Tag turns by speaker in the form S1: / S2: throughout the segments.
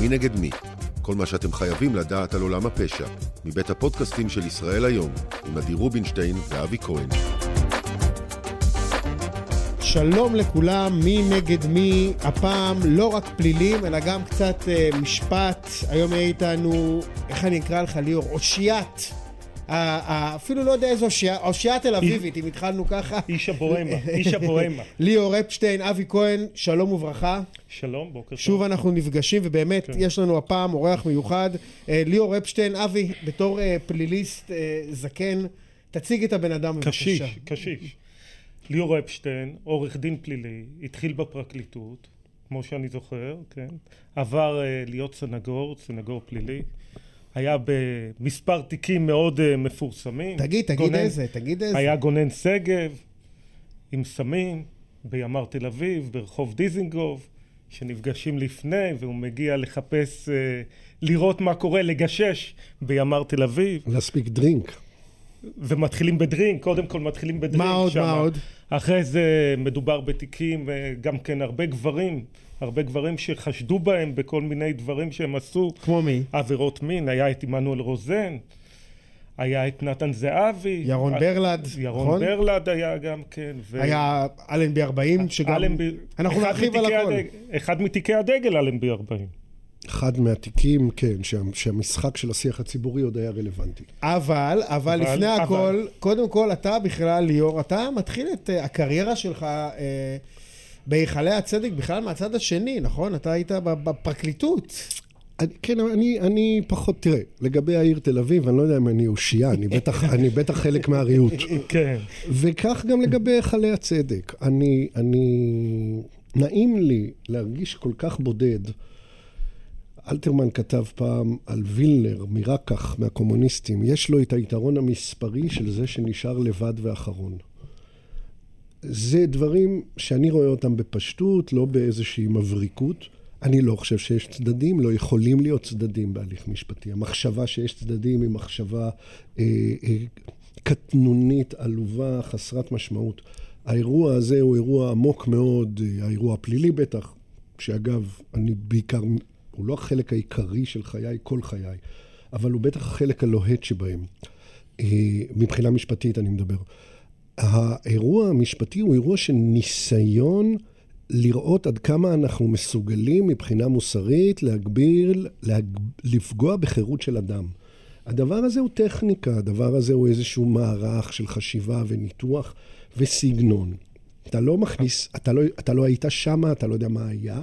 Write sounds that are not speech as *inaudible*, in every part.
S1: מי נגד מי? כל מה שאתם חייבים לדעת על עולם הפשע, מבית הפודקאסטים של ישראל היום, עם עדי רובינשטיין ואבי כהן.
S2: שלום לכולם, מי נגד מי, הפעם לא רק פלילים, אלא גם קצת uh, משפט. היום יהיה איתנו, איך אני אקרא לך ליאור? אושיית. אפילו לא יודע איזה אושייה, אושייה תל אביבית, אם התחלנו ככה.
S3: איש הבוהמה, איש הבוהמה. *laughs*
S2: ליאור אפשטיין, אבי כהן, שלום וברכה.
S3: שלום, בוקר טוב.
S2: שוב אנחנו נפגשים, ובאמת, כן. יש לנו הפעם אורח מיוחד. Uh, ליאור אפשטיין, אבי, בתור uh, פליליסט uh, זקן, תציג את הבן אדם
S3: בבקשה. קשיש, קשיש. ליאור אפשטיין, עורך דין פלילי, התחיל בפרקליטות, כמו שאני זוכר, כן? עבר uh, להיות סנגור, סנגור פלילי. היה במספר תיקים מאוד uh, מפורסמים.
S2: תגיד, תגיד גונן, איזה, תגיד איזה.
S3: היה גונן שגב עם סמים בימ"ר תל אביב, ברחוב דיזינגוף, שנפגשים לפני, והוא מגיע לחפש, uh, לראות מה קורה, לגשש בימ"ר תל אביב.
S4: להספיק דרינק.
S3: ומתחילים בדרינק, קודם כל מתחילים בדרינק.
S2: מה עוד, שמה. מה עוד?
S3: אחרי זה מדובר בתיקים, גם כן הרבה גברים, הרבה גברים שחשדו בהם בכל מיני דברים שהם עשו.
S2: כמו מי?
S3: עבירות מין, היה את עמנואל רוזן, היה את נתן זהבי.
S2: ירון ברלד,
S3: ירון נכון? ברלד היה גם כן.
S2: ו... היה אלנבי 40, שגם... אלנבי... אנחנו נרחיב על הכל. הדג...
S3: אחד מתיקי הדגל אלנבי 40.
S4: אחד מהתיקים, כן, שהמשחק של השיח הציבורי עוד היה רלוונטי.
S2: אבל, אבל, אבל לפני אבל... הכל, קודם כל אתה בכלל, ליאור, אתה מתחיל את uh, הקריירה שלך uh, בהיכלי הצדק בכלל מהצד השני, נכון? אתה היית בפרקליטות.
S4: אני, כן, אני, אני פחות, תראה, לגבי העיר תל אביב, אני לא יודע אם אני אושייה, אני בטח, *laughs* אני בטח חלק מהריהוט.
S3: כן.
S4: וכך גם לגבי היכלי הצדק. אני, אני, נעים לי להרגיש כל כך בודד. אלתרמן כתב פעם על וילנר מרקח, מהקומוניסטים, יש לו את היתרון המספרי של זה שנשאר לבד ואחרון. זה דברים שאני רואה אותם בפשטות, לא באיזושהי מבריקות. אני לא חושב שיש צדדים, לא יכולים להיות צדדים בהליך משפטי. המחשבה שיש צדדים היא מחשבה אה, אה, קטנונית, עלובה, חסרת משמעות. האירוע הזה הוא אירוע עמוק מאוד, אה, האירוע הפלילי בטח, שאגב, אני בעיקר הוא לא החלק העיקרי של חיי, כל חיי, אבל הוא בטח החלק הלוהט שבהם. אה, מבחינה משפטית אני מדבר. האירוע המשפטי הוא אירוע של ניסיון לראות עד כמה אנחנו מסוגלים מבחינה מוסרית להגביל, להג... לפגוע בחירות של אדם. הדבר הזה הוא טכניקה, הדבר הזה הוא איזשהו מערך של חשיבה וניתוח וסגנון. אתה לא מכניס, אתה לא, אתה לא היית שם, אתה לא יודע מה היה,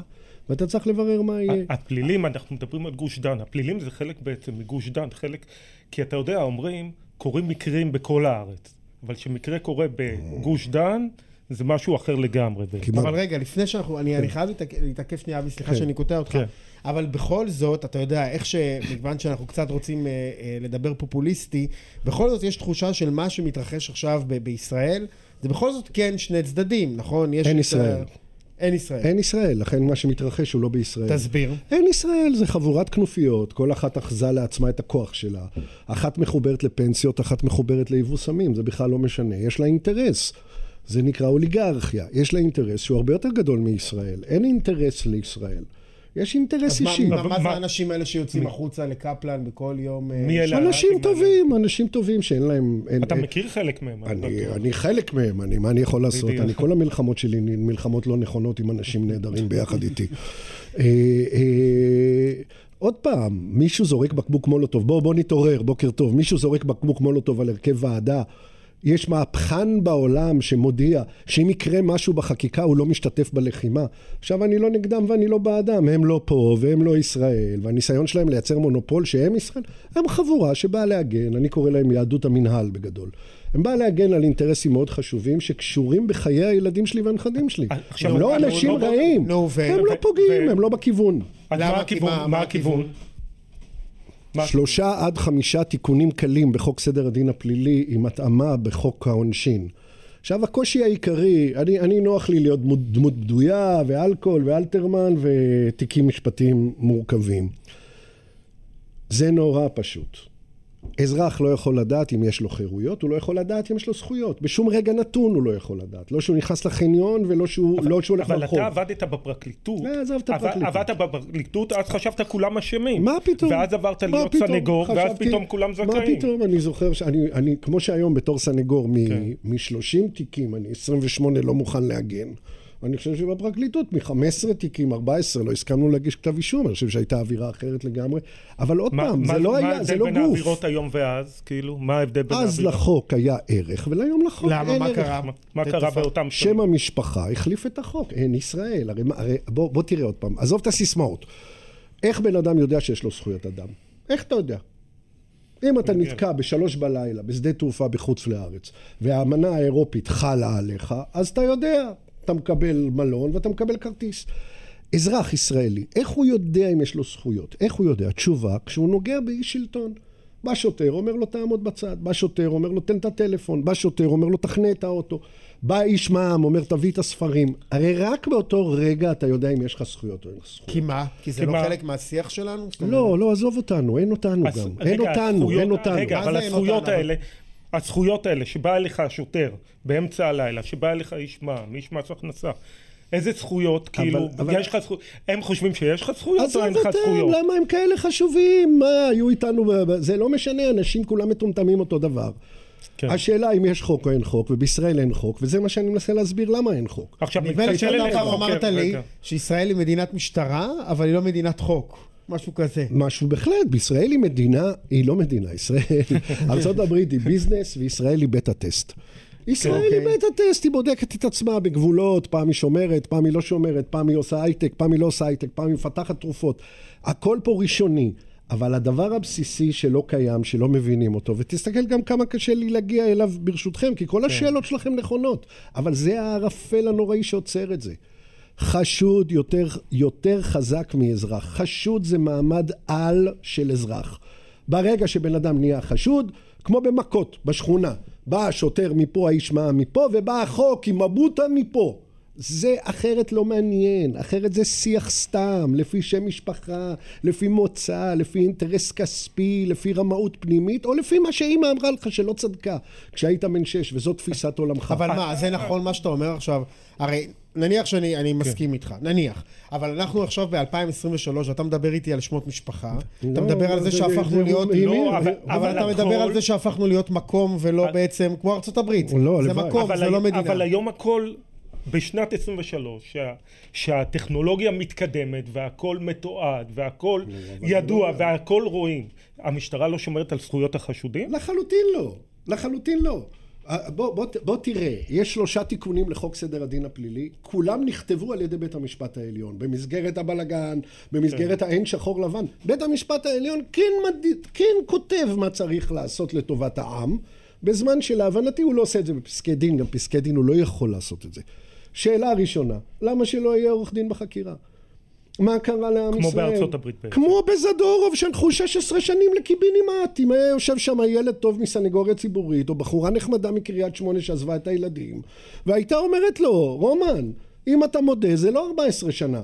S4: ואתה צריך לברר מה יהיה.
S3: הפלילים, אנחנו מדברים על גוש דן, הפלילים זה חלק בעצם מגוש דן, חלק, כי אתה יודע, אומרים, קורים מקרים בכל הארץ, אבל כשמקרה קורה בגוש דן, זה משהו אחר לגמרי.
S2: אבל רגע, לפני שאנחנו, אני, אני חייב להתעכב שנייה, וסליחה כן. שאני קוטע אותך, כן. אבל בכל זאת, אתה יודע, איך שמכיוון שאנחנו קצת רוצים אה, אה, לדבר פופוליסטי, בכל זאת יש תחושה של מה שמתרחש עכשיו ב- בישראל, זה בכל זאת כן שני צדדים, נכון?
S4: אין ישראל.
S2: אין ישראל.
S4: אין ישראל, לכן מה שמתרחש הוא לא בישראל.
S2: תסביר.
S4: אין ישראל, זה חבורת כנופיות, כל אחת אחזה לעצמה את הכוח שלה. אחת מחוברת לפנסיות, אחת מחוברת ליבוא סמים, זה בכלל לא משנה. יש לה אינטרס. זה נקרא אוליגרכיה. יש לה אינטרס שהוא הרבה יותר גדול מישראל. אין אינטרס לישראל. יש אינטרס אישי.
S2: אז מה זה האנשים האלה שיוצאים החוצה לקפלן בכל יום?
S3: אה, מי אלה?
S4: אנשים טובים, אנשים טובים שאין להם...
S3: אתה מכיר חלק מהם.
S4: אני חלק מהם, מה אני יכול לעשות? אני כל המלחמות שלי מלחמות לא נכונות עם אנשים נהדרים ביחד איתי. *laughs* אה, אה, עוד פעם, מישהו זורק בקבוק מולוטוב, בואו בוא נתעורר, בוקר טוב, מישהו זורק בקבוק מולוטוב על הרכב ועדה, יש מהפכן בעולם שמודיע שאם יקרה משהו בחקיקה הוא לא משתתף בלחימה. עכשיו אני לא נגדם ואני לא בעדם, הם לא פה והם לא ישראל, והניסיון שלהם לייצר מונופול שהם ישראל, הם חבורה שבאה להגן, אני קורא להם יהדות המנהל בגדול. הם באה להגן על אינטרסים מאוד חשובים שקשורים בחיי הילדים שלי והנכדים שלי. הם לא אנשים רעים, הם לא פוגעים, הם לא בכיוון.
S3: מה הכיוון?
S4: שלושה עד חמישה תיקונים קלים בחוק סדר הדין הפלילי עם התאמה בחוק העונשין. עכשיו הקושי העיקרי, אני, אני נוח לי להיות דמות, דמות בדויה ואלכוהול ואלתרמן ותיקים משפטיים מורכבים. זה נורא פשוט. אזרח לא יכול לדעת אם יש לו חירויות, הוא לא יכול לדעת אם יש לו זכויות. בשום רגע נתון הוא לא יכול לדעת. לא שהוא נכנס לחניון ולא שהוא,
S3: אבל,
S4: לא שהוא הולך
S3: אבל
S4: לרחוב.
S3: אתה עבדת בפרקליטות.
S4: לא, עזוב את הפרקליטות.
S3: עבדת בפרקליטות, אז חשבת כולם אשמים.
S4: מה פתאום?
S3: ואז עברת להיות פתאום? סנגור, חשבתי, ואז פתאום כולם זכאים.
S4: מה פתאום? אני זוכר שאני, אני, כמו שהיום בתור סנגור כן. מ-30 תיקים, אני 28 לא מוכן להגן. אני חושב שבפרקליטות מ-15 תיקים, 14, לא הסכמנו להגיש כתב אישום, אני חושב שהייתה אווירה אחרת לגמרי. אבל עוד פעם, זה לא היה, זה לא גוף.
S3: מה ההבדל בין האווירות היום ואז? כאילו, מה ההבדל בין
S4: האווירות? אז לחוק היה ערך, ולהיום לחוק
S2: אין ערך. למה? מה קרה?
S3: מה קרה באותם?
S4: שם המשפחה החליף את החוק, אין ישראל. הרי, הרי בוא, בוא תראה עוד פעם, עזוב את הסיסמאות. איך בן אדם יודע שיש לו זכויות אדם? איך אתה יודע? אם אתה נתקע בשלוש בלילה בשדה תעופה בחוץ לארץ, והאמנה האירופית חלה עליך, אז אתה יודע, אתה מקבל מלון ואתה מקבל כרטיס. אזרח ישראלי, איך הוא יודע אם יש לו זכויות? איך הוא יודע? תשובה, כשהוא נוגע באיש שלטון. בא שוטר, אומר לו תעמוד בצד. בא שוטר, אומר לו תן את הטלפון. בא שוטר, אומר לו תחנה את האוטו. בא איש מע"מ, אומר תביא את הספרים. הרי רק באותו רגע אתה יודע אם יש לך זכויות או אין לך זכויות.
S2: כי מה? כי זה כי לא מה? חלק מהשיח שלנו?
S4: לא, לא, עזוב אותנו, אין אותנו אז, גם. רגע, אין אותנו, הזכויות, אין אותנו.
S3: רגע, אבל הזכויות האלה... הזכויות האלה, שבא אליך שוטר באמצע הלילה, שבא אליך איש מע"מ, איש מס הכנסה, איזה זכויות, אבל, כאילו, אבל... יש לך זכויות, הם חושבים שיש לך זכויות או אין לך זכויות?
S4: למה הם כאלה חשובים? מה, היו איתנו, זה לא משנה, אנשים כולם מטומטמים אותו דבר. כן. השאלה אם יש חוק או אין חוק, ובישראל אין חוק, וזה מה שאני מנסה להסביר למה אין חוק.
S2: עכשיו, נדמה לי שאתה אמרת לי שישראל היא מדינת משטרה, אבל היא לא מדינת חוק. משהו כזה.
S4: משהו בהחלט, בישראל היא מדינה, היא לא מדינה, ישראל, *laughs* ארה"ב היא ביזנס וישראל היא בית הטסט. ישראל היא אוקיי. בית הטסט, היא בודקת את עצמה בגבולות, פעם היא שומרת, פעם היא לא שומרת, פעם היא עושה הייטק, פעם היא לא עושה הייטק, פעם היא מפתחת תרופות. הכל פה ראשוני. אבל הדבר הבסיסי שלא קיים, שלא מבינים אותו, ותסתכל גם כמה קשה לי להגיע אליו ברשותכם, כי כל כן. השאלות שלכם נכונות, אבל זה הערפל הנוראי שעוצר את זה. חשוד יותר, יותר חזק מאזרח. חשוד זה מעמד על של אזרח. ברגע שבן אדם נהיה חשוד, כמו במכות, בשכונה. בא השוטר מפה, האיש מה מפה, ובא החוק עם מבוטה מפה. זה אחרת לא מעניין, אחרת זה שיח סתם, לפי שם משפחה, לפי מוצא, לפי אינטרס כספי, לפי רמאות פנימית, או לפי מה שאימא אמרה לך שלא צדקה כשהיית בן שש, וזו תפיסת עולמך.
S2: אבל מה, זה נכון מה שאתה אומר עכשיו? הרי נניח שאני אני כן. מסכים איתך, נניח. אבל אנחנו עכשיו ב-2023, אתה מדבר איתי על שמות משפחה, לא, אתה מדבר על זה שהפכנו להיות... לא, אבל, אבל אתה מדבר על זה שהפכנו להיות מקום ולא בעצם, כמו ארצות הברית. לא, זה מקום, זה לא מדינה.
S3: אבל היום הכל... בשנת 23, שה, שהטכנולוגיה מתקדמת והכל מתועד והכל ידוע לא והכל רואים, המשטרה לא שומרת על זכויות החשודים?
S4: לחלוטין לא, לחלוטין לא. אה, בוא, בוא, בוא תראה, יש שלושה תיקונים לחוק סדר הדין הפלילי, כולם נכתבו על ידי בית המשפט העליון, במסגרת הבלגן, במסגרת כן. האין שחור לבן. בית המשפט העליון כן, מד... כן כותב מה צריך לעשות לטובת העם, בזמן שלהבנתי הוא לא עושה את זה בפסקי דין, גם פסקי דין הוא לא יכול לעשות את זה. שאלה ראשונה, למה שלא יהיה עורך דין בחקירה? מה קרה לעם
S3: כמו
S4: ישראל?
S3: כמו בארצות הברית בעצם.
S4: כמו בזדורוב שהלכו 16 שנים לקיבינימט. אם היה יושב שם ילד טוב מסנגוריה ציבורית, או בחורה נחמדה מקריית שמונה שעזבה את הילדים, והייתה אומרת לו, רומן, אם אתה מודה זה לא 14 שנה,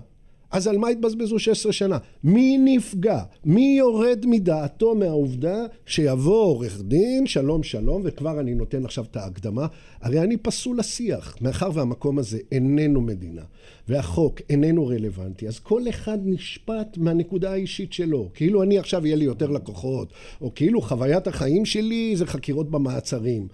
S4: אז על מה התבזבזו 16 שנה? מי נפגע? מי יורד מדעתו מהעובדה שיבוא עורך דין, שלום שלום, וכבר אני נותן עכשיו את ההקדמה, הרי אני פסול לשיח, מאחר והמקום הזה איננו מדינה, והחוק איננו רלוונטי, אז כל אחד נשפט מהנקודה האישית שלו, כאילו אני עכשיו יהיה לי יותר לקוחות, או כאילו חוויית החיים שלי זה חקירות במעצרים.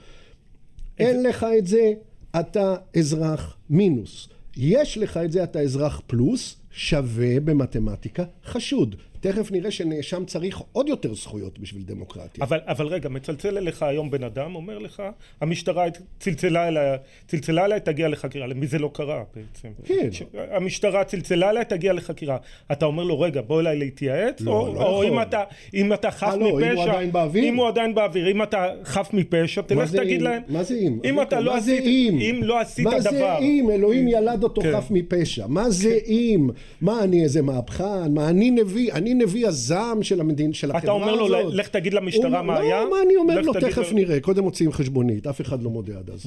S4: אין לך את זה, אתה אזרח מינוס. יש לך את זה, אתה אזרח פלוס, שווה במתמטיקה חשוד. תכף נראה שנאשם צריך עוד יותר זכויות בשביל דמוקרטיה.
S3: אבל, אבל רגע, מצלצל אליך היום בן אדם, אומר לך, המשטרה צלצלה אליי, צלצלה אליי, תגיע לחקירה. למי זה לא קרה בעצם?
S4: כן.
S3: המשטרה צלצלה אליי, תגיע לחקירה. אתה אומר לו, רגע, בוא אליי להתייעץ,
S4: לא,
S3: או,
S4: לא או
S3: אם אתה, אם אתה חף
S4: לא,
S3: מפשע...
S4: אם הוא עדיין באוויר?
S3: אם הוא עדיין באוויר, אם אתה חף מפשע, תלך תגיד להם...
S4: מה זה אם?
S3: אם אתה לא עשית, אם לא עשית דבר...
S4: מה זה אם? אלוהים ילד אותו כן. חף מפשע. מה זה כן. אם? מה, אני איזה מהפכן? מה, אני נביא? אני נביא הזעם? של המדין, של החברה
S3: הזאת. אתה אומר לו, לך תגיד למשטרה מה היה?
S4: לא, מה אני אומר לו, תכף נראה. קודם מוציאים חשבונית, אף אחד לא מודה עד אז.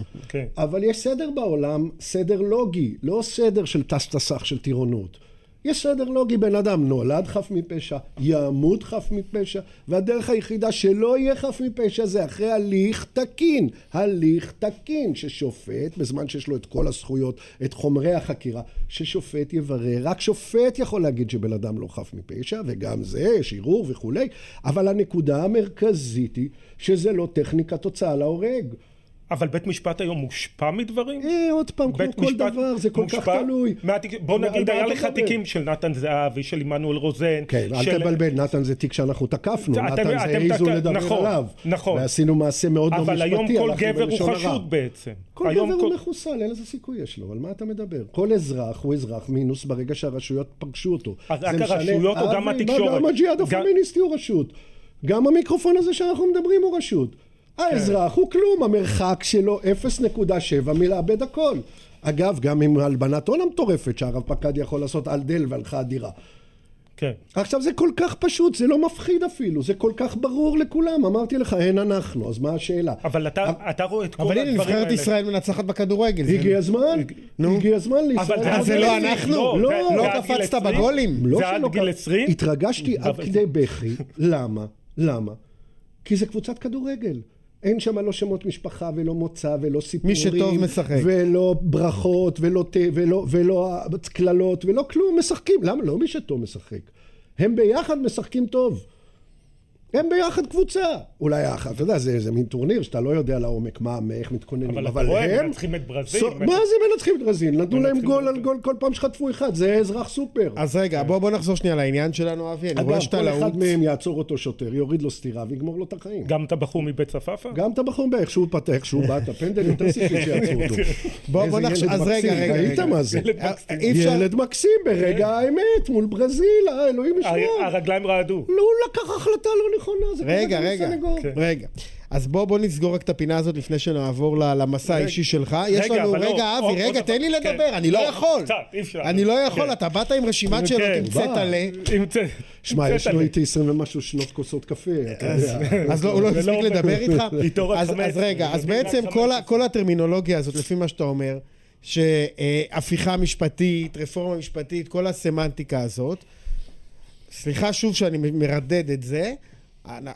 S4: אבל יש סדר בעולם, סדר לוגי, לא סדר של טס טסח של טירונות. יש סדר לוגי, בן אדם נולד חף מפשע, ימות חף מפשע, והדרך היחידה שלא יהיה חף מפשע זה אחרי הליך תקין. הליך תקין, ששופט, בזמן שיש לו את כל הזכויות, את חומרי החקירה, ששופט יברר. רק שופט יכול להגיד שבן אדם לא חף מפשע, וגם זה, יש ערעור וכולי, אבל הנקודה המרכזית היא שזה לא טכניקת הוצאה להורג.
S3: אבל בית משפט היום מושפע מדברים?
S4: אה, עוד פעם, כמו כל דבר, זה כל כך תלוי.
S3: בוא נגיד, היה לך תיקים של נתן זהבי, של עמנואל רוזן.
S4: כן, אל תבלבל, נתן זה תיק שאנחנו תקפנו, נתן זה העזו לדבר
S3: נכון,
S4: עליו.
S3: נכון.
S4: ועשינו מעשה מאוד לא משפטי,
S3: אבל היום כל גבר הוא חשוד בעצם.
S4: כל גבר הוא מחוסל, אין איזה סיכוי יש לו, על מה אתה מדבר? כל אזרח הוא אזרח מינוס ברגע שהרשויות פגשו אותו.
S3: רק הרשויות או גם התקשורת?
S4: גם הג'יהאד הפמיניסטי הוא רשות. גם המיקרופון הזה שאנחנו מדברים הוא רשות. האזרח הוא כלום, המרחק שלו 0.7 מלאבד הכל. אגב, גם עם הלבנת הון המטורפת שהרב פקד יכול לעשות על דל והלכה אדירה.
S3: כן.
S4: עכשיו זה כל כך פשוט, זה לא מפחיד אפילו, זה כל כך ברור לכולם, אמרתי לך, אין אנחנו, אז מה השאלה?
S3: אבל אתה, אבל, אתה רואה את כל הדברים
S2: האלה. אבל הנה, נבחרת ישראל מנצחת בכדורגל.
S4: הגיע הזמן, נו. הגיע הזמן
S2: לישראל. אבל זה לא אנחנו? לא, לא, לא קפצת בגולים?
S3: לא זה עד גיל 20?
S4: התרגשתי עד כדי בכי, למה? למה? כי זה קבוצת כדורגל. אין שם לא שמות משפחה ולא מוצא ולא סיפורים.
S2: מי שטוב משחק.
S4: ולא ברכות ולא ולא, ולא קללות ולא כלום, משחקים. למה? לא מי שטוב משחק. הם ביחד משחקים טוב. הם ביחד קבוצה. אולי, אתה יודע, זה, זה מין טורניר שאתה לא יודע לעומק מה, איך מתכוננים.
S3: אבל, אבל אתה רואה, הם מנצחים את ברזיל.
S4: סו, מה זה מנצחים את ברזיל? נתנו להם גול על גול כל פעם שחטפו אחד, זה אזרח סופר.
S2: אז רגע, בוא, בוא נחזור שנייה לעניין שלנו, אבי.
S4: אני רואה שאתה לעוץ. אגב, כל אחד מהם יעצור אותו שוטר, יוריד לו סטירה ויגמור לו את החיים.
S3: גם את הבחור מבית צפאפא?
S4: גם את הבחור, איך שהוא פתח, איך שהוא בא את הפנדל, יותר *laughs* סיכוי שיעצרו אותו.
S2: בוא, בוא נחשוב, אז רגע, רגע.
S4: ראית מה זה? ילד מקסים ברגע האמת מול ברזיל, אלוהים ישמור.
S3: הרגליים רעדו.
S4: לא, הוא לקח החלטה לא נכונה.
S2: רגע, רגע, כן. רגע. אז בוא, בוא נסגור רק את הפינה הזאת לפני שנעבור למסע האישי שלך. יש לנו, רגע, לא, אבי, רגע, תן לי כן. לדבר, אני לא, לא יכול. אני לא יכול, כן. אתה באת עם רשימת שאלות עם צטלה.
S4: שמע, יש לו איתי עשרים ומשהו שנות כוסות קפה, אתה יודע.
S2: אז הוא לא הספיק לדבר איתך? *laughs* אז רגע, אז *laughs* בעצם כל הטרמינולוגיה הזאת, לפי מה שאתה אומר, שהפיכה משפטית, רפורמה משפטית, כל הסמנטיקה הזאת, סליחה שוב שאני מרדד את זה,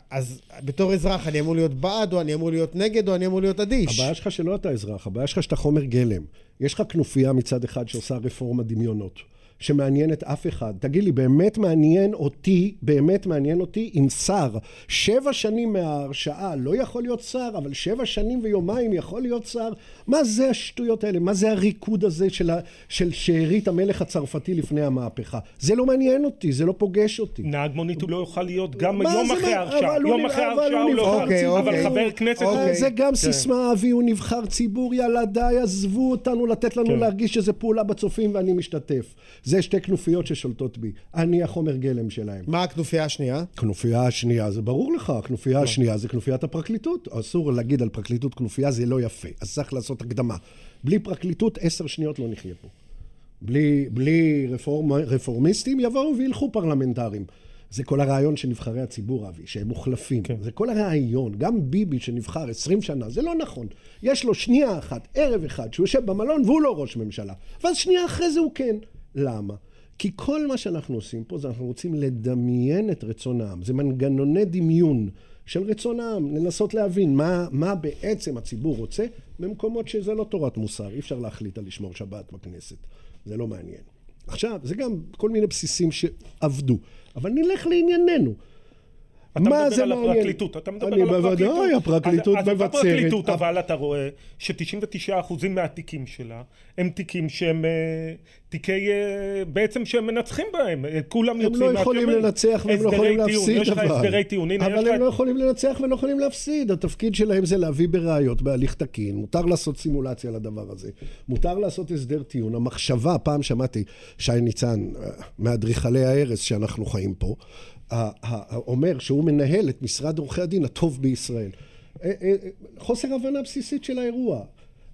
S2: אז בתור אזרח אני אמור להיות בעד, או אני אמור להיות נגד, או אני אמור להיות אדיש.
S4: הבעיה שלך שלא אתה אזרח, הבעיה שלך שאתה חומר גלם. יש לך כנופיה מצד אחד שעושה רפורמה דמיונות. שמעניינת אף אחד. תגיד לי, באמת מעניין אותי, באמת מעניין אותי אם שר שבע שנים מההרשעה לא יכול להיות שר, אבל שבע שנים ויומיים יכול להיות שר? מה זה השטויות האלה? מה זה הריקוד הזה של, ה... של שארית המלך הצרפתי לפני המהפכה? זה לא מעניין אותי, זה לא פוגש אותי.
S3: נהג מונית הוא לא יוכל להיות גם יום אחרי ההרשעה. יום אחרי ההרשעה הוא לא יוכל. אוקיי, אבל. חבר כנסת.
S4: אוקיי. זה גם כן. סיסמה, אבי הוא נבחר ציבור, יאללה די, עזבו אותנו לתת לנו כן. להרגיש שזה פעולה בצופים ואני משתתף. זה שתי כנופיות ששולטות בי. אני החומר גלם שלהם.
S2: מה הכנופיה השנייה?
S4: הכנופיה השנייה, זה ברור לך, הכנופיה השנייה זה כנופיית הפרקליטות. אסור להגיד על פרקליטות כנופיה, זה לא יפה. אז צריך לעשות הקדמה. בלי פרקליטות, עשר שניות לא נחיה פה. בלי, בלי רפורמ, רפורמיסטים, יבואו וילכו פרלמנטרים. זה כל הרעיון של נבחרי הציבור, אבי, שהם מוחלפים. כן. זה כל הרעיון. גם ביבי שנבחר עשרים שנה, זה לא נכון. יש לו שנייה אחת, ערב אחד, שהוא יושב במלון והוא לא ראש ממשלה. ואז שנייה אחרי זה הוא כן. למה? כי כל מה שאנחנו עושים פה זה אנחנו רוצים לדמיין את רצון העם. זה מנגנוני דמיון של רצון העם, לנסות להבין מה, מה בעצם הציבור רוצה במקומות שזה לא תורת מוסר. אי אפשר להחליט על לשמור שבת בכנסת. זה לא מעניין. עכשיו, זה גם כל מיני בסיסים שעבדו. אבל נלך לענייננו.
S3: אתה מדבר על מעניין? הפרקליטות, אתה מדבר על הפרקליטות. אני
S4: בוודאי, הפרקליטות מבצרת. אז
S3: הפרקליטות, אבל אתה רואה ש-99% מהתיקים שלה הם תיקים שהם אה, תיקי, אה, בעצם שהם מנצחים בהם, אה, כולם יוצאים
S4: מהשמיים. הם לא יכולים לנצח והם לא יכולים להפסיד,
S3: יש לך הסדרי טיעון,
S4: אבל הם לא יכולים לנצח ולא יכולים להפסיד. התפקיד שלהם זה להביא בראיות בהליך תקין, מותר לעשות סימולציה לדבר הזה, מותר לעשות הסדר טיעון. המחשבה, פעם שמעתי שי ניצן, מאדריכלי ההרס שאנחנו חיים פה, אומר שהוא מנהל את משרד עורכי הדין הטוב בישראל. אה, אה, חוסר הבנה בסיסית של האירוע.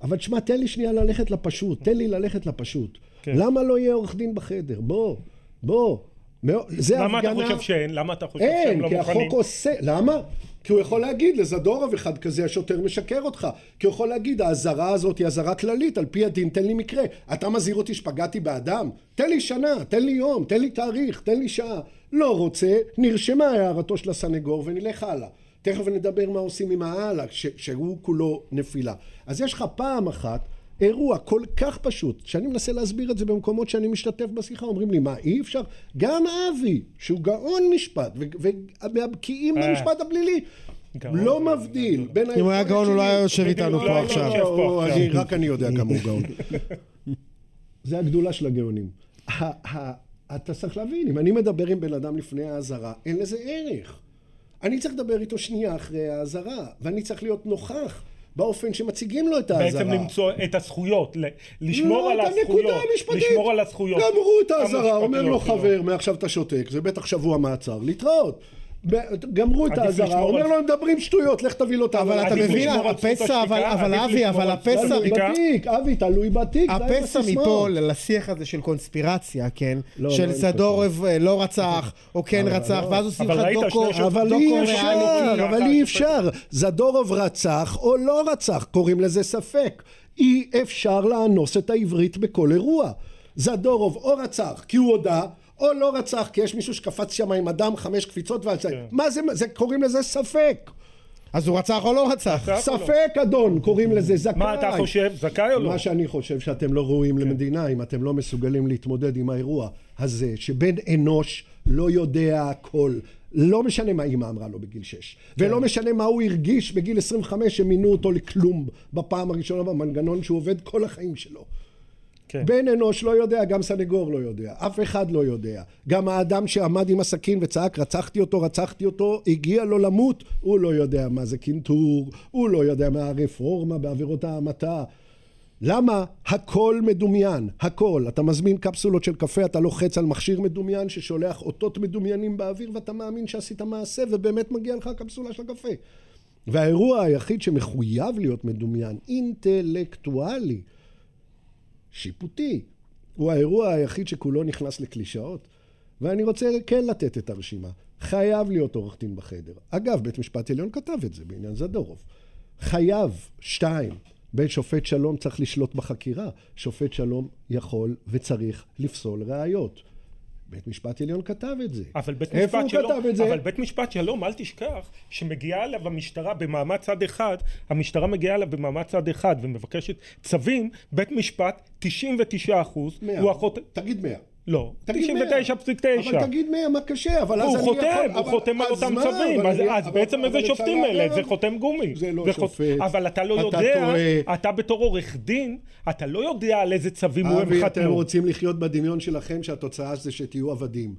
S4: אבל תשמע, תן לי שנייה ללכת לפשוט, תן לי ללכת לפשוט. כן. למה לא יהיה עורך דין בחדר? בוא, בוא.
S3: זה למה הפגנה... אתה חושב שאין? למה אתה חושב שהם לא
S4: מוכנים? אין, כי החוק עושה... למה? כי הוא יכול להגיד לזדורוב אחד כזה, השוטר משקר אותך. כי הוא יכול להגיד, האזהרה הזאת היא אזהרה כללית, על פי הדין, תן לי מקרה. אתה מזהיר אותי שפגעתי באדם? תן לי שנה, תן לי יום, תן לי תאריך, תן לי שעה. לא רוצה, נרשמה הערתו של הסנגור ונלך הלאה. תכף נדבר מה עושים עם ההלאה, שהוא כולו נפילה. אז יש לך פעם אחת אירוע כל כך פשוט, שאני מנסה להסביר את זה במקומות שאני משתתף בשיחה, אומרים לי, מה, אי אפשר? גם אבי, שהוא גאון משפט, והבקיאים אה. במשפט הפלילי, לא מבדיל בין
S2: אם הוא היה גאון הוא לא היה יושב איתנו פה עכשיו.
S4: רק אני יודע כמה הוא גאון. *laughs* זה הגדולה של הגאונים. אתה צריך להבין, אם אני מדבר עם בן אדם לפני האזהרה, אין לזה ערך. אני צריך לדבר איתו שנייה אחרי האזהרה, ואני צריך להיות נוכח. באופן שמציגים לו את האזהרה.
S3: בעצם למצוא את הזכויות, לשמור לא, על הזכויות. לשמור על הזכויות.
S4: גמרו את האזהרה, אומר לו חבר, מעכשיו אתה שותק, זה בטח שבוע מעצר, להתראות. גמרו את האזהרה, אומר לו, הם מדברים שטויות, לך תביא לו את
S2: אבל אתה מבין, הפסע, אבל אבי, אבל הפסע...
S4: תלוי בתיק, אבי, תלוי בתיק,
S2: הפסע מפה לשיח הזה של קונספירציה, כן? לא, של סדורוב אה, לא רצח, או כן רצח, לא. ואז עושים לך דוקו
S4: אבל אי אפשר, אבל אי אפשר. זדורוב רצח או לא רצח, קוראים לזה ספק. אי אפשר לאנוס את העברית בכל אירוע. זדורוב או רצח כי הוא הודה או לא רצח כי יש מישהו שקפץ שם עם אדם חמש קפיצות ועל זה, כן. מה זה, זה קוראים לזה ספק.
S2: אז הוא רצח או לא רצח?
S4: ספק אדון, קוראים לזה זכאי.
S3: מה אתה חושב, זכאי או לא?
S4: מה שאני חושב שאתם לא ראויים כן. למדינה אם אתם לא מסוגלים להתמודד עם האירוע הזה, שבן אנוש לא יודע הכל. לא משנה מה אימא אמרה לו בגיל 6, כן. ולא משנה מה הוא הרגיש בגיל 25 שמינו אותו לכלום בפעם הראשונה במנגנון שהוא עובד כל החיים שלו. כן. בן אנוש לא יודע, גם סנגור לא יודע, אף אחד לא יודע. גם האדם שעמד עם הסכין וצעק רצחתי אותו, רצחתי אותו, הגיע לו למות, הוא לא יודע מה זה קינטור, הוא לא יודע מה הרפורמה בעבירות ההמתה. למה? הכל מדומיין, הכל. אתה מזמין קפסולות של קפה, אתה לוחץ על מכשיר מדומיין ששולח אותות מדומיינים באוויר ואתה מאמין שעשית מעשה ובאמת מגיע לך קפסולה של קפה. והאירוע היחיד שמחויב להיות מדומיין, אינטלקטואלי, שיפוטי. הוא האירוע היחיד שכולו נכנס לקלישאות. ואני רוצה כן לתת את הרשימה. חייב להיות עורך דין בחדר. אגב, בית משפט עליון כתב את זה בעניין זדורוב. חייב, שתיים, בית שופט שלום צריך לשלוט בחקירה. שופט שלום יכול וצריך לפסול ראיות. בית משפט עליון כתב את זה.
S3: אבל בית משפט שלום, איפה הוא כתב את זה? אבל בית משפט שלום, אל תשכח, שמגיעה אליו המשטרה במעמד צד אחד, המשטרה מגיעה אליו במעמד צד אחד ומבקשת צווים, בית משפט 99 אחוז, הוא
S4: אחות... תגיד 100.
S3: לא, 99.9. אבל
S4: תגיד 100, מה קשה? אבל
S3: אז אני יכול... הוא חותם, הוא חותם על אותם צווים, אז בעצם איזה שופטים אלה? זה חותם גומי.
S4: זה לא שופט,
S3: אבל אתה לא יודע, אתה בתור עורך דין, אתה לא יודע על איזה צווים הוא חתמו.
S4: אבי, אתם רוצים לחיות בדמיון שלכם שהתוצאה זה שתהיו עבדים.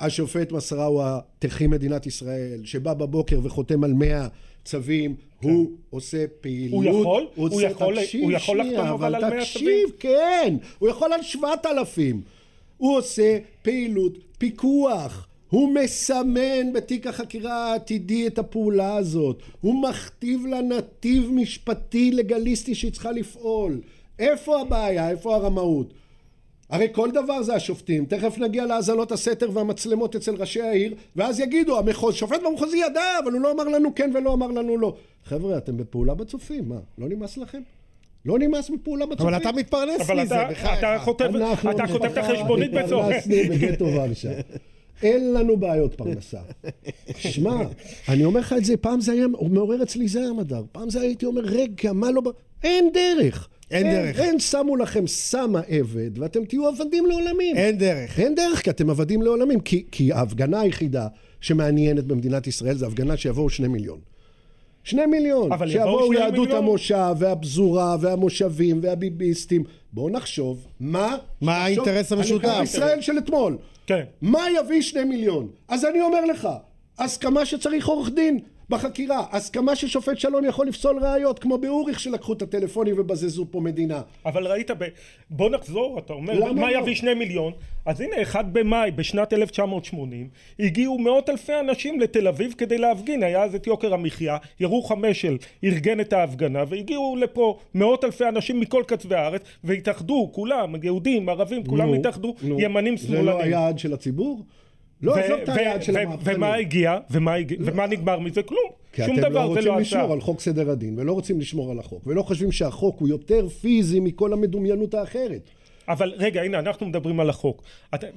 S4: השופט מסראווה, תחי מדינת ישראל, שבא בבוקר וחותם על 100 צווים, כן. הוא עושה פעילות.
S3: הוא יכול? הוא יכול, הוא יכול לחתום אבל על 100 צווים?
S4: תקשיב, כן. הוא יכול על 7,000. הוא עושה פעילות פיקוח. הוא מסמן בתיק החקירה העתידי את הפעולה הזאת. הוא מכתיב לה נתיב משפטי לגליסטי שהיא צריכה לפעול. איפה הבעיה? איפה הרמאות? הרי כל דבר זה השופטים. תכף נגיע להאזנות הסתר והמצלמות אצל ראשי העיר, ואז יגידו, המחוז, שופט במחוזי ידע, אבל הוא לא אמר לנו כן ולא אמר לנו לא. חבר'ה, אתם בפעולה בצופים, מה? לא נמאס לכם? לא נמאס מפעולה בצופים.
S2: אבל אתה מתפרנס מזה,
S3: בחייך. אתה כותב את החשבונית בצורך.
S4: פרנסנו בגטו ורשה. אין לנו בעיות פרנסה. שמע, אני אומר לך את זה, פעם זה היה מעורר אצלי זעם מדר. פעם זה הייתי אומר, רגע, מה לא... אין דרך.
S2: אין דרך.
S4: אין שמו לכם סמה עבד, ואתם תהיו עבדים לעולמים.
S2: אין דרך.
S4: אין דרך, כי אתם עבדים לעולמים. כי ההפגנה היחידה שמעניינת במדינת ישראל זה הפגנה שיבואו שני מיליון. שני מיליון. אבל שיבואו יהדות מיליון. המושב, והפזורה, והמושבים, והביביסטים. בואו נחשוב, מה...
S2: מה האינטרס המשותף?
S4: ישראל של אתמול.
S3: כן.
S4: מה יביא שני מיליון? אז אני אומר לך, הסכמה שצריך עורך דין. בחקירה, הסכמה ששופט שלום יכול לפסול ראיות, כמו באוריך שלקחו את הטלפונים ובזזו פה מדינה.
S3: אבל ראית, ב... בוא נחזור, אתה אומר, מה לא? יביא שני מיליון? אז הנה, אחד במאי בשנת 1980, הגיעו מאות אלפי אנשים לתל אביב כדי להפגין, היה אז את יוקר המחיה, ירוחם משל ארגן את ההפגנה, והגיעו לפה מאות אלפי אנשים מכל קצווי הארץ, והתאחדו, כולם, יהודים, ערבים, כולם התאחדו, ימנים, שמאלנים.
S4: זה לא היעד של הציבור?
S3: לא, עזוב את היעד של המהפכנים. ומה הגיע? ומה נגמר מזה? כלום.
S4: כי
S3: שום
S4: אתם לא
S3: דבר זה
S4: רוצים
S3: לא
S4: לשמור
S3: עשה.
S4: על חוק סדר הדין, ולא רוצים לשמור על החוק, ולא חושבים שהחוק הוא יותר פיזי מכל המדומיינות האחרת.
S3: אבל רגע, הנה, אנחנו מדברים על החוק.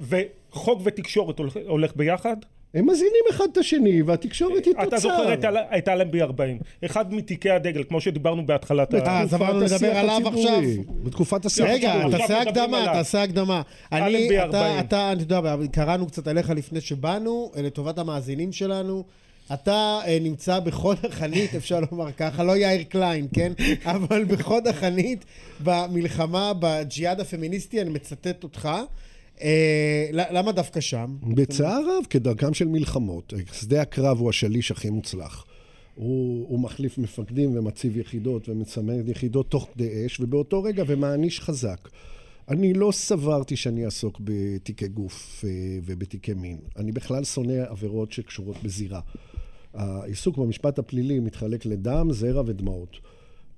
S3: וחוק ותקשורת הולך, הולך ביחד?
S4: הם מזינים אחד את השני, והתקשורת היא תוצר.
S3: אתה זוכר את, אלנבי 40, אחד מתיקי הדגל, כמו שדיברנו בהתחלת ה...
S2: אה, אז עברנו
S4: בתקופת
S2: לדבר עליו
S4: הציבורי.
S2: עכשיו.
S4: בתקופת השיח
S2: רגע,
S3: עכשיו
S2: תעשה הקדמה. תעשה הקדמה. אני,
S3: אלנבי
S2: אתה,
S3: 40.
S2: אתה, אני יודע, קראנו קצת עליך לפני שבאנו, אה, לטובת המאזינים שלנו. אתה אה, נמצא בחוד החנית, אפשר לומר ככה, לא יאיר קליין, כן? *laughs* אבל בחוד החנית במלחמה בג'יהאד הפמיניסטי, אני מצטט אותך. אה, למה דווקא שם?
S4: בצער רב, כדרכם של מלחמות. שדה הקרב הוא השליש הכי מוצלח. הוא, הוא מחליף מפקדים ומציב יחידות ומצמד יחידות תוך כדי אש, ובאותו רגע ומעניש חזק. אני לא סברתי שאני אעסוק בתיקי גוף אה, ובתיקי מין. אני בכלל שונא עבירות שקשורות בזירה. העיסוק במשפט הפלילי מתחלק לדם, זרע ודמעות.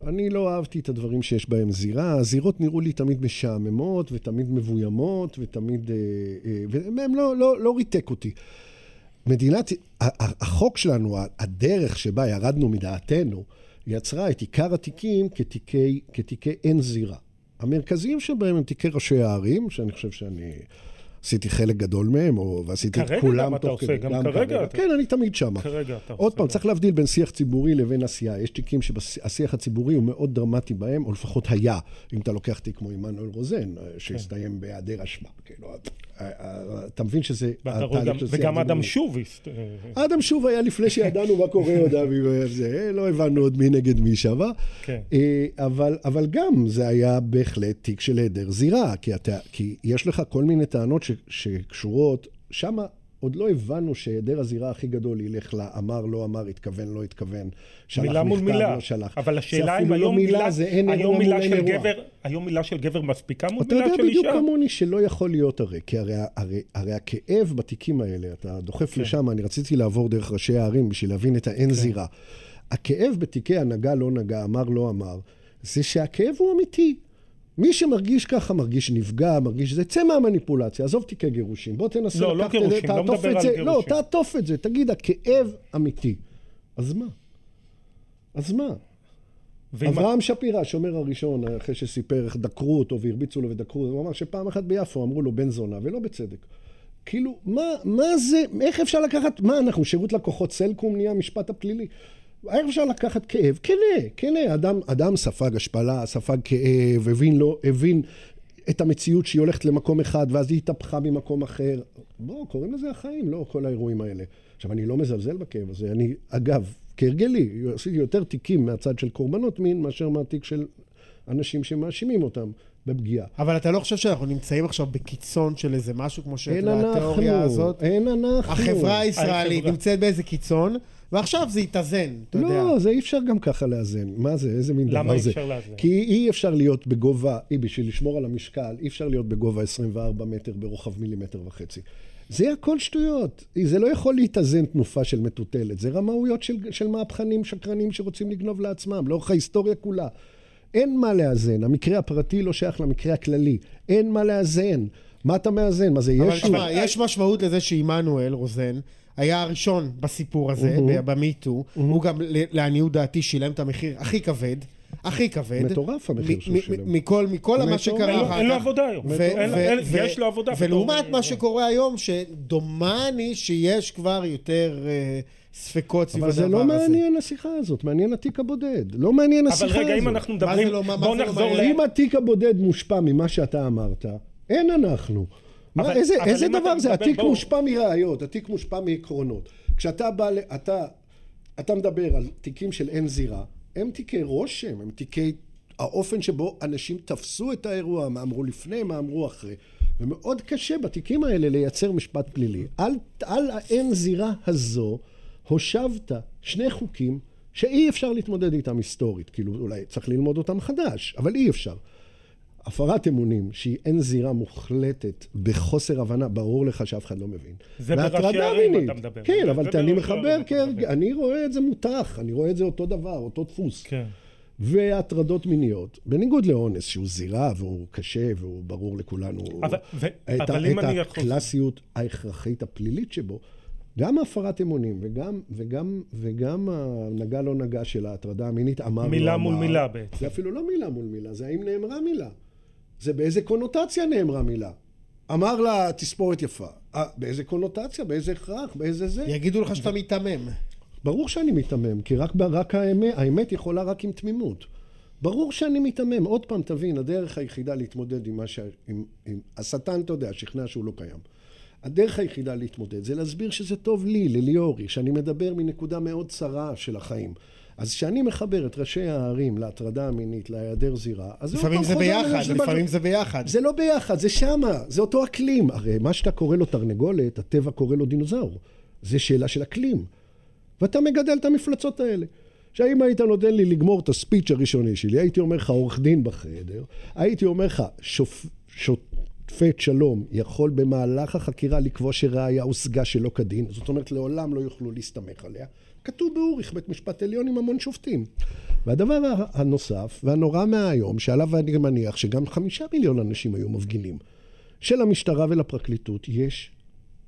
S4: אני לא אהבתי את הדברים שיש בהם זירה, הזירות נראו לי תמיד משעממות ותמיד מבוימות ותמיד... אה, אה, והם לא, לא, לא ריתק אותי. מדינת, החוק שלנו, הדרך שבה ירדנו מדעתנו, יצרה את עיקר התיקים כתיקי, כתיקי אין זירה. המרכזיים שבהם הם תיקי ראשי הערים, שאני חושב שאני עשיתי חלק גדול מהם, או, ועשיתי את
S3: כרגע
S4: כולם
S3: גם אתה
S4: תוך
S3: עושה,
S4: כדי.
S3: גם כרגע אתה-
S4: כן, אני תמיד שמה.
S3: כרגע אתה
S4: עוד
S3: עושה
S4: פעם,
S3: גם.
S4: צריך להבדיל בין שיח ציבורי לבין עשייה. יש תיקים שהשיח הציבורי הוא מאוד דרמטי בהם, או לפחות היה. אם אתה לוקח תיק כמו עמנואל רוזן,
S3: כן.
S4: שהסתיים בהיעדר אשמה. כאילו, אה, אה, אתה מבין שזה... התהליך של שיח
S3: וגם אדם. שוביסט. אה,
S4: אדם שוב היה לפני שידענו מה קורה עוד, אבי, וזה, לא הבנו עוד מי נגד מי שווה.
S3: כן.
S4: אה, אבל, גם זה היה בהחלט תיק של היעדר זירה, כי יש לך כל מיני טענות ש, שקשורות, שם עוד לא הבנו שהיעדר הזירה הכי גדול ילך לאמר, לא אמר, התכוון, לא התכוון, שלח
S3: מילה מול מילה.
S4: לא שלח.
S3: אבל השאלה אם
S4: לא
S3: היום מילה,
S4: זה אין
S3: היום
S4: אירוע
S3: מילה
S4: מול אין
S3: של
S4: אירוע.
S3: גבר, היום מילה של גבר מספיקה מול
S4: אתה
S3: מילה
S4: יודע
S3: של
S4: בדיוק
S3: אישה?
S4: כמוני שלא יכול להיות הרי, כי הרי, הרי, הרי הכאב בתיקים האלה, אתה דוחף
S3: כן.
S4: לשם, אני רציתי לעבור דרך ראשי הערים בשביל להבין את האין זירה. הכאב בתיקי הנגע לא נגע, אמר לא אמר, זה שהכאב הוא אמיתי. מי שמרגיש ככה מרגיש נפגע, מרגיש זה, צא מהמניפולציה, עזוב תיקי גירושים, בוא תנסה
S3: לא, לא
S4: לקחת את זה,
S3: גירושים, לא
S4: תעטוף
S3: מדבר
S4: את
S3: על
S4: זה, לא,
S3: גירושים.
S4: תעטוף את זה, תגיד, הכאב אמיתי. אז מה? אז מה?
S3: ואם-
S4: אברהם שפירא, השומר הראשון, אחרי שסיפר איך דקרו אותו והרביצו לו ודקרו, הוא אמר שפעם אחת ביפו אמרו לו בן זונה, ולא בצדק. כאילו, מה, מה זה, איך אפשר לקחת, מה אנחנו, שירות לקוחות סלקום נהיה המשפט הפלילי? איך אפשר לקחת כאב? כנה, כנה, אדם, אדם ספג השפלה, ספג כאב, הבין, לא, הבין את המציאות שהיא הולכת למקום אחד, ואז היא התהפכה ממקום אחר. בואו, קוראים לזה החיים, לא כל האירועים האלה. עכשיו, אני לא מזלזל בכאב הזה. אני, אגב, כהרגלי, עשיתי יותר תיקים מהצד של קורבנות מין, מאשר מהתיק של אנשים שמאשימים אותם בפגיעה.
S2: אבל אתה לא חושב שאנחנו נמצאים עכשיו בקיצון של איזה משהו כמו
S4: אין
S2: של התיאוריה
S4: אנחנו,
S2: הזאת?
S4: אין אנחנו.
S2: החברה הישראלית
S3: החברה.
S2: נמצאת באיזה קיצון, ועכשיו זה יתאזן, אתה יודע.
S4: לא, זה אי אפשר גם ככה לאזן. מה זה? איזה מין
S3: למה
S4: דבר
S3: אי
S4: זה?
S3: אפשר לאזן?
S4: כי אי אפשר להיות בגובה, אי, בשביל לשמור על המשקל, אי אפשר להיות בגובה 24 מטר ברוחב מילימטר וחצי. זה הכל שטויות. זה לא יכול להתאזן תנופה של מטוטלת. זה רמאויות של, של מהפכנים שקרנים שרוצים לגנוב לעצמם, לאורך ההיסטוריה כולה. אין מה לאזן. המקרה הפרטי לא שייך למקרה הכללי. אין מה לאזן. מה אתה מאזן? מה זה
S2: אבל
S4: ישו?
S2: תשמע, יש משמעות לזה שעמנואל רוזן היה הראשון בסיפור הזה, במיטו, הוא גם לעניות דעתי שילם את המחיר הכי כבד, הכי כבד.
S4: מטורף המחיר שהוא שילם.
S2: מכל מכל מה. שקרה אחר
S3: אין לו
S2: כך.
S3: עבודה היום. יש לו עבודה.
S2: ולעומת מה שקורה היום, שדומני שיש כבר יותר אה, ספקות סביב
S4: אבל
S2: הדבר
S4: זה
S2: הזה.
S4: לא מעניין השיחה הזאת, מעניין התיק הבודד. לא מעניין
S3: אבל
S4: השיחה הזאת.
S3: רגע, אם אנחנו
S2: מה
S3: מדברים,
S2: זה לא-
S3: בואו
S2: זה לא
S3: נחזור ל...
S4: אם התיק הבודד מושפע ממה שאתה אמרת, אין אנחנו. מה,
S3: אבל-
S4: איזה,
S3: אבל
S4: דבר זה? התיק. מושפע מראיות, התיק מושפע מעקרונות. כשאתה בא, ל- אתה, אתה מדבר על תיקים של אין זירה, הם תיקי רושם, הם תיקי האופן שבו אנשים תפסו את האירוע, מה אמרו לפני, מה אמרו אחרי. ומאוד קשה בתיקים האלה לייצר משפט פלילי. על, על האין זירה הזו הושבת שני חוקים שאי אפשר להתמודד איתם היסטורית. כאילו, אולי צריך ללמוד אותם חדש, אבל אי אפשר. הפרת אמונים, שהיא אין זירה מוחלטת, בחוסר הבנה, ברור לך שאף אחד לא מבין.
S3: זה בראשי ערים. אתה מדבר.
S4: כן, אבל אני מחבר.
S3: מדבר.
S4: אני רואה את זה מותח, אני רואה את זה אותו דבר, אותו דפוס.
S3: כן.
S4: והטרדות מיניות, בניגוד לאונס, שהוא זירה והוא קשה והוא ברור לכולנו,
S3: אבל- ו-
S4: את,
S3: אבל
S4: את
S3: אני יכול-
S4: הקלאסיות ההכרחית הפלילית שבו, גם הפרת אמונים וגם, וגם, וגם הנגע לא נגע של ההטרדה המינית, אמר לא
S3: מילה
S4: אמר,
S3: מול מילה בעצם.
S4: זה אפילו לא מילה מול מילה, זה האם נאמרה מילה. זה באיזה קונוטציה נאמרה מילה. אמר לה, תספורת יפה. אה, באיזה קונוטציה, באיזה הכרח, באיזה זה.
S2: יגידו לך שאתה מיתמם.
S4: ברור שאני מיתמם, כי רק, רק האמת, האמת יכולה רק עם תמימות. ברור שאני מיתמם. עוד פעם, תבין, הדרך היחידה להתמודד עם מה ש... עם, עם... השטן, אתה יודע, שכנע שהוא לא קיים. הדרך היחידה להתמודד זה להסביר שזה טוב לי, לליאורי, שאני מדבר מנקודה מאוד צרה של החיים. אז כשאני מחבר את ראשי הערים להטרדה המינית, להיעדר זירה, אז
S2: לפעמים זה ביחד, לפעמים זה ביחד.
S4: זה לא ביחד, זה שמה, זה אותו אקלים. הרי מה שאתה קורא לו תרנגולת, הטבע קורא לו דינוזאור. זה שאלה של אקלים. ואתה מגדל את המפלצות האלה. עכשיו, אם היית נותן לי לגמור את הספיץ' הראשוני שלי, הייתי אומר לך עורך דין בחדר, הייתי אומר לך שופ... שופט שלום יכול במהלך החקירה לקבוע שראיה הושגה שלא כדין, זאת אומרת לעולם לא יוכלו להסתמך עליה. כתוב באוריך, בית משפט עליון עם המון שופטים. והדבר הנוסף, והנורא מהיום, שעליו אני מניח שגם חמישה מיליון אנשים היו מפגינים, שלמשטרה ולפרקליטות יש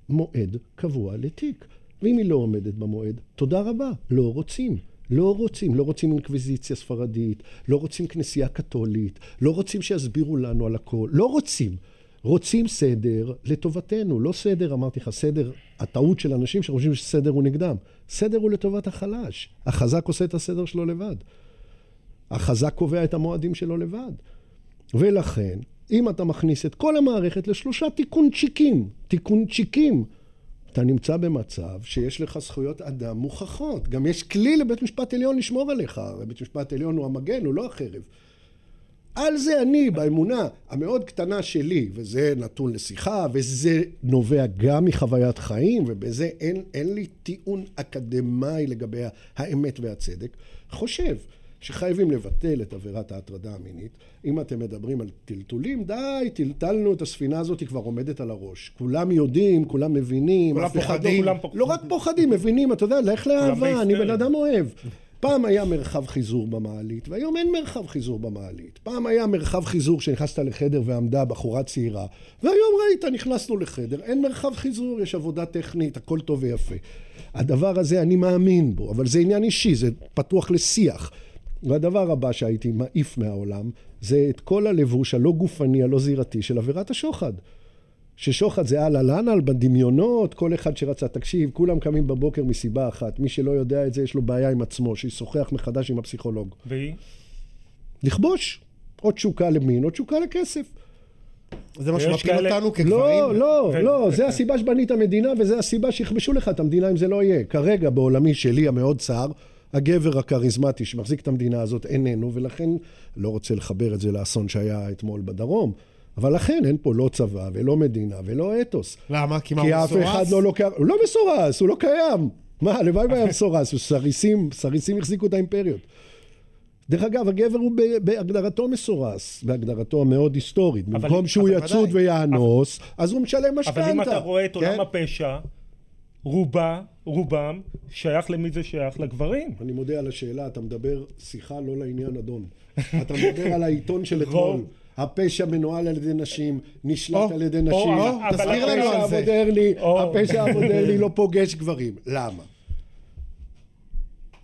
S4: מועד קבוע לתיק. ואם היא לא עומדת במועד, תודה רבה, לא רוצים. לא רוצים, לא רוצים אינקוויזיציה ספרדית, לא רוצים כנסייה קתולית, לא רוצים שיסבירו לנו על הכל, לא רוצים. רוצים סדר לטובתנו, לא סדר, אמרתי לך, סדר, הטעות של אנשים שחושבים שסדר הוא נגדם. סדר הוא לטובת החלש. החזק עושה את הסדר שלו לבד. החזק קובע את המועדים שלו לבד. ולכן, אם אתה מכניס את כל המערכת לשלושה תיקונצ'יקים, תיקונצ'יקים, אתה נמצא במצב שיש לך זכויות אדם מוכחות. גם יש כלי לבית משפט עליון לשמור עליך. בית משפט עליון הוא המגן, הוא לא החרב. על זה אני, באמונה המאוד קטנה שלי, וזה נתון לשיחה, וזה נובע גם מחוויית חיים, ובזה אין, אין לי טיעון אקדמאי לגבי האמת והצדק, חושב שחייבים לבטל את עבירת ההטרדה המינית. אם אתם מדברים על טלטולים, די, טלטלנו את הספינה הזאת, היא כבר עומדת על הראש. כולם יודעים, כולם מבינים,
S3: כולם פוחדים. לא,
S4: כולם לא רק פוחדים, מבינים, אתה יודע, לך לאהבה, אני בן אדם אוהב. פעם היה מרחב חיזור במעלית, והיום אין מרחב חיזור במעלית. פעם היה מרחב חיזור כשנכנסת לחדר ועמדה בחורה צעירה, והיום ראית, נכנסנו לחדר, אין מרחב חיזור, יש עבודה טכנית, הכל טוב ויפה. הדבר הזה, אני מאמין בו, אבל זה עניין אישי, זה פתוח לשיח. והדבר הבא שהייתי מעיף מהעולם, זה את כל הלבוש הלא גופני, הלא זירתי של עבירת השוחד. ששוחד זה על על בדמיונות, כל אחד שרצה, תקשיב, כולם קמים בבוקר מסיבה אחת. מי שלא יודע את זה, יש לו בעיה עם עצמו, שישוחח מחדש עם הפסיכולוג.
S3: והיא?
S4: לכבוש. או תשוקה למין, או תשוקה לכסף.
S2: זה מה שמפיל כאלה... אותנו כגברים?
S4: לא, לא, ו... לא, זה הסיבה שבנית מדינה, וזה הסיבה שיכבשו לך את המדינה אם זה לא יהיה. כרגע, בעולמי שלי המאוד צר, הגבר הכריזמטי שמחזיק את המדינה הזאת איננו, ולכן לא רוצה לחבר את זה לאסון שהיה אתמול בדרום. אבל לכן אין פה לא צבא ולא מדינה ולא אתוס.
S2: למה?
S4: כי מה הוא מסורס? כי אף אחד לא לוקח... הוא לא מסורס, הוא לא קיים. מה, הלוואי והיה מסורס, סריסים, סריסים החזיקו את האימפריות. דרך אגב, הגבר הוא בהגדרתו מסורס, בהגדרתו המאוד היסטורית. במקום שהוא יצוד ויאנוס, אז הוא משלם משכנתה.
S3: אבל אם אתה רואה את עולם כן? הפשע, רובה, רובם, שייך למי זה שייך? לגברים.
S4: אני מודה על השאלה, אתה מדבר שיחה לא לעניין אדון. אתה מדבר על העיתון של אתמול. הפשע מנוהל על ידי נשים, נשלט על ידי נשים.
S2: תסביר לנו על זה.
S4: הפשע המודרני לא פוגש גברים. למה?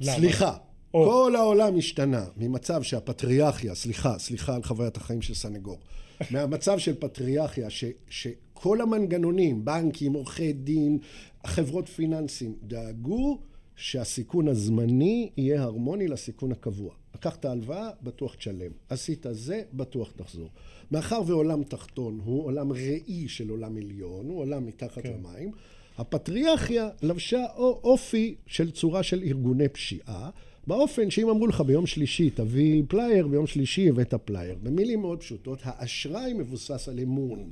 S4: סליחה. כל העולם השתנה ממצב שהפטריארכיה, סליחה, סליחה על חוויית החיים של סנגור, *laughs* מהמצב של פטריארכיה ש, שכל המנגנונים, בנקים, עורכי דין, חברות פיננסים, דאגו שהסיכון הזמני יהיה הרמוני לסיכון הקבוע. לקחת הלוואה, בטוח תשלם. עשית זה, בטוח תחזור. מאחר ועולם תחתון הוא עולם ראי של עולם עליון, הוא עולם מתחת כן. למים, הפטריארכיה לבשה אופי של צורה של ארגוני פשיעה, באופן שאם אמרו לך ביום שלישי תביא פלייר, ביום שלישי הבאת פלייר. במילים מאוד פשוטות, האשראי מבוסס על אמון.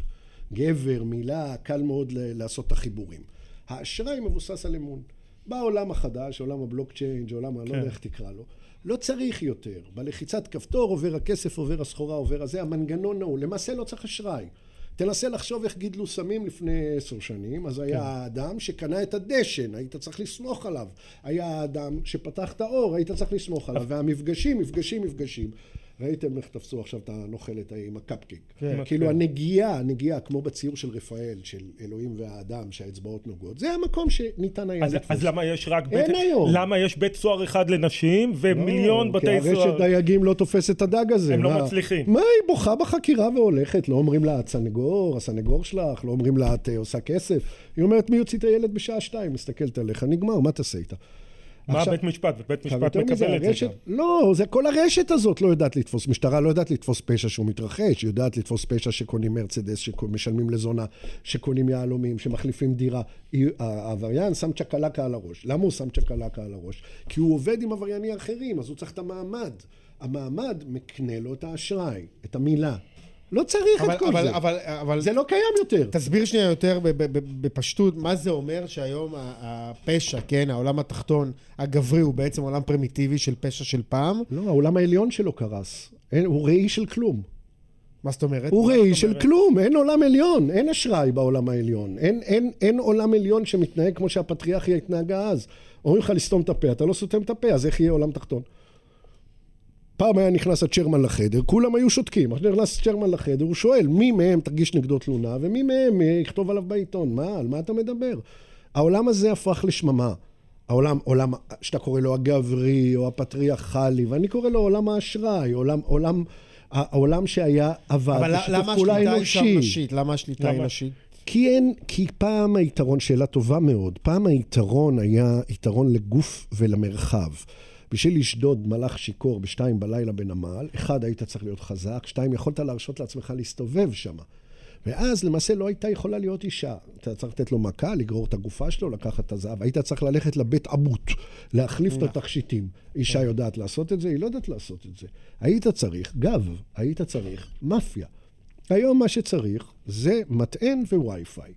S4: גבר, מילה, קל מאוד לעשות את החיבורים. האשראי מבוסס על אמון. בעולם החדש, עולם הבלוקצ'יינג', עולם, כן. אני לא יודע. איך תקרא לו, לא צריך יותר. בלחיצת כפתור עובר הכסף, עובר הסחורה, עובר הזה, המנגנון ההוא. למעשה לא צריך אשראי. תנסה לחשוב איך גידלו סמים לפני עשר שנים, אז היה כן. האדם שקנה את הדשן, היית צריך לסמוך עליו. היה האדם שפתח את האור, היית צריך לסמוך עליו. והמפגשים, מפגשים, מפגשים. ראיתם איך תפסו עכשיו את הנוכלת עם הקפקיק.
S2: כן.
S4: כאילו
S3: כן.
S4: הנגיעה, הנגיעה, כמו בציור של רפאל, של אלוהים והאדם, שהאצבעות נוגעות, זה המקום שניתן היה
S3: אז,
S4: לתפוס.
S3: אז למה יש רק
S4: אין
S3: בית...
S4: היום.
S3: למה יש בית סוהר אחד לנשים ומיליון
S4: לא,
S3: בתי
S4: כי הרשת
S3: סוהר?
S4: דייגים לא תופס את הדג הזה.
S3: הם לא
S4: מה-
S3: מצליחים.
S4: מה, היא בוכה בחקירה והולכת, לא אומרים לה, את סנגור, הסנגור שלך, לא אומרים לה, את אה, עושה כסף. היא אומרת, מי יוציא את הילד בשעה שתיים? מסתכלת עליך, נגמר, מה תעשה איתה?
S3: מה
S4: עכשיו-
S3: בית משפט? בית משפט
S4: יותר מזה,
S3: מקבל את זה
S4: הרשת,
S3: גם.
S4: לא, זה כל הרשת הזאת לא יודעת לתפוס. משטרה לא יודעת לתפוס פשע שהוא מתרחש, היא יודעת לתפוס פשע שקונים מרצדס, שמשלמים לזונה, שקונים יהלומים, שמחליפים דירה. העבריין שם צ'קלקה על הראש. למה הוא שם צ'קלקה על הראש? כי הוא עובד עם עבריינים אחרים, אז הוא צריך את המעמד. המעמד מקנה לו את האשראי, את המילה. לא צריך
S2: אבל,
S4: את כל
S2: אבל,
S4: זה.
S2: אבל, אבל
S4: זה לא קיים יותר.
S2: תסביר שנייה יותר בפשטות, מה זה אומר שהיום הפשע, כן, העולם התחתון, הגברי, הוא בעצם עולם פרימיטיבי של פשע של פעם?
S4: לא, העולם העליון שלו קרס. אין, הוא ראי של כלום.
S2: מה זאת אומרת?
S4: הוא ראי של
S2: אומרת?
S4: כלום, אין עולם עליון, אין אשראי בעולם העליון. אין, אין, אין עולם עליון שמתנהג כמו שהפטריארכיה התנהגה אז. אומרים לך לסתום את הפה, אתה לא סותם את הפה, אז איך יהיה עולם תחתון? פעם היה נכנס הצ'רמן לחדר, כולם היו שותקים. עכשיו נכנס הצ'רמן לחדר, הוא שואל, מי מהם תגיש נגדו תלונה, ומי מהם אה, יכתוב עליו בעיתון? מה, על מה אתה מדבר? העולם הזה הפך לשממה. העולם, עולם שאתה קורא לו הגברי, או הפטריארכלי, ואני קורא לו עולם האשראי, עולם, עולם, העולם שהיה עבד,
S2: אבל
S4: בשיתוף
S2: למה
S4: פעולה אנושי.
S2: נשית? למה השליטה היא? נשית?
S4: כי אין, כי פעם היתרון, שאלה טובה מאוד, פעם היתרון היה יתרון לגוף ולמרחב. בשביל לשדוד מלאך שיכור בשתיים בלילה בנמל, אחד, היית צריך להיות חזק, שתיים, יכולת להרשות לעצמך להסתובב שם. ואז למעשה לא הייתה יכולה להיות אישה. אתה צריך לתת לו מכה, לגרור את הגופה שלו, לקחת את הזהב. היית צריך ללכת לבית עבות, להחליף את התכשיטים. אישה יודעת לעשות את זה? היא לא יודעת לעשות את זה. היית צריך גב, היית צריך מאפיה. היום מה שצריך זה מטען ווי-פיי.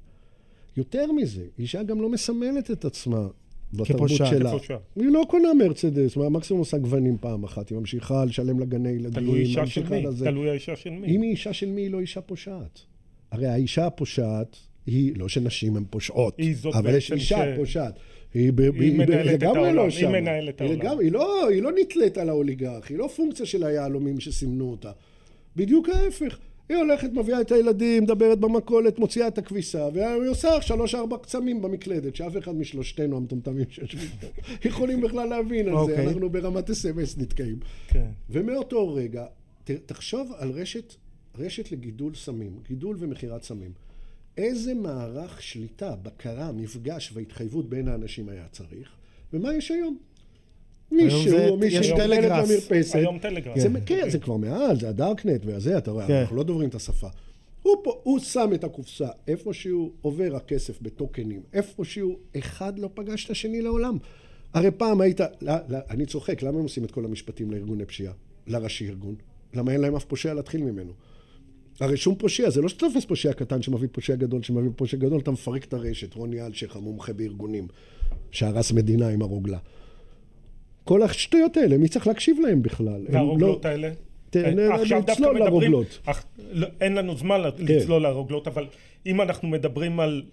S4: יותר מזה, אישה גם לא מסמלת את עצמה בתרבות. שלה. היא לא קונה מרצדס, מה, מקסימום עושה גוונים פעם אחת, היא ממשיכה לשלם לגני ילדים,
S3: תלוי אישה של מי,
S4: לזה.
S3: תלוי האישה של מי.
S4: אם היא אישה של מי, היא לא אישה פושעת. הרי האישה הפושעת היא, לא שנשים הן פושעות,
S3: היא
S4: אבל יש אישה
S3: ש-
S4: פושעת. היא, ב- היא,
S3: מנהלת את
S4: לגמרי
S3: העולם,
S4: לא
S3: היא. מנהלת
S4: היא,
S3: העולם.
S4: לגמרי, היא, לא, היא לא נתלית על האוליגרך, היא לא פונקציה של היהלומים שסימנו אותה. בדיוק ההפך. היא הולכת, מביאה את הילדים, מדברת במכולת, מוציאה את הכביסה, והיא עושה שלוש-ארבע קסמים במקלדת, שאף אחד משלושתנו המטומטמים שיושבים *laughs* יכולים בכלל להבין על זה,
S2: אוקיי.
S4: אנחנו ברמת אס.אם.אס נתקעים.
S3: כן.
S4: ומאותו רגע, תחשוב על רשת, רשת לגידול סמים, גידול ומכירת סמים. איזה מערך שליטה, בקרה, מפגש והתחייבות בין האנשים היה צריך, ומה יש היום? מישהו, מישהו,
S2: יש.
S4: במרפסת.
S3: היום טלגראס.
S4: זה, כן, זה כבר מעל, זה הדארקנט והזה, אתה רואה,
S2: כן.
S4: אנחנו לא דוברים את השפה. הוא, פה, הוא שם את הקופסה, איפשהו עובר הכסף בטוקנים, איפשהו אחד לא פגש את השני לעולם. הרי פעם היית, לא, לא, אני צוחק, למה הם עושים את כל המשפטים לארגוני פשיעה? לראשי ארגון? למה אין להם אף פושע להתחיל ממנו? הרי שום פושע, זה לא שאתה תופס פושע קטן שמביא פושע גדול, שמביא פושע גדול, אתה מפרק את הרשת. רוני אלשיך, המומחה בארגונים, שהרס מדינה עם הרוגלה. כל השטויות האלה, מי צריך להקשיב להם בכלל?
S3: והרוגלות
S4: לא-
S3: האלה? אה, עכשיו דווקא מדברים-
S4: לרוגלות.
S3: אך, לא, אין לנו זמן לצלול לרוגלות, אבל אם אנחנו מדברים על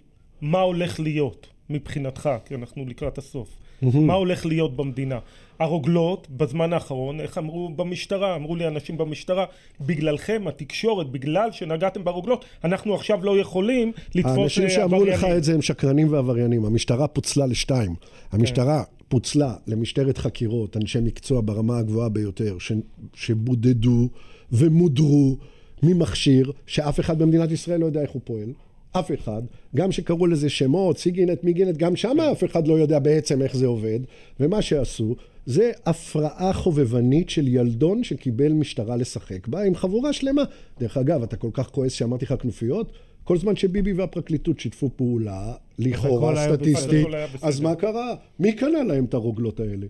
S3: מה הולך להיות מבחינתך, כי אנחנו לקראת הסוף, מה הולך להיות במדינה? הרוגלות, בזמן האחרון, איך אמרו במשטרה, אמרו לי אנשים במשטרה, בגללכם, התקשורת, בגלל שנגעתם ברוגלות, אנחנו עכשיו לא יכולים לתפוס
S4: האנשים
S3: אה,
S4: שאמרו לך
S3: עבריינים.
S4: את זה הם שקרנים ועבריינים. המשטרה פוצלה לשתיים. המשטרה פוצלה למשטרת חקירות, אנשי מקצוע ברמה הגבוהה ביותר, ש... שבודדו ומודרו ממכשיר שאף אחד במדינת ישראל לא יודע איך הוא פועל. אף אחד, גם שקראו לזה שמות, סיגינט, מיגינט, גם שם אף אחד לא יודע בעצם איך זה עובד, ומה שעשו זה הפרעה חובבנית של ילדון שקיבל משטרה לשחק בה עם חבורה שלמה. דרך אגב, אתה כל כך כועס שאמרתי לך כנופיות? כל זמן שביבי והפרקליטות שיתפו פעולה, לכאורה סטטיסטית. אז מה קרה? מי קנה להם את הרוגלות האלה?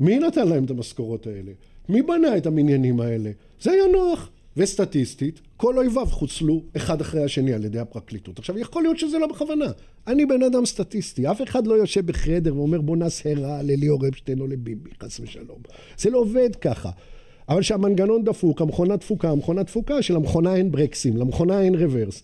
S4: מי נתן להם את המשכורות האלה? מי בנה את המניינים האלה? זה היה נוח. וסטטיסטית, כל אויביו חוסלו אחד אחרי השני על ידי הפרקליטות. עכשיו, יכול להיות שזה לא בכוונה. אני בן אדם סטטיסטי, אף אחד לא יושב בחדר ואומר בוא נעשה רע לליאור אפשטיין או לביבי, חס ושלום. זה לא עובד ככה. אבל שהמנגנון דפוק, המכונה דפוקה, המכונה דפוקה, שלמכונה אין ברקסים, למכונה אין רוורס.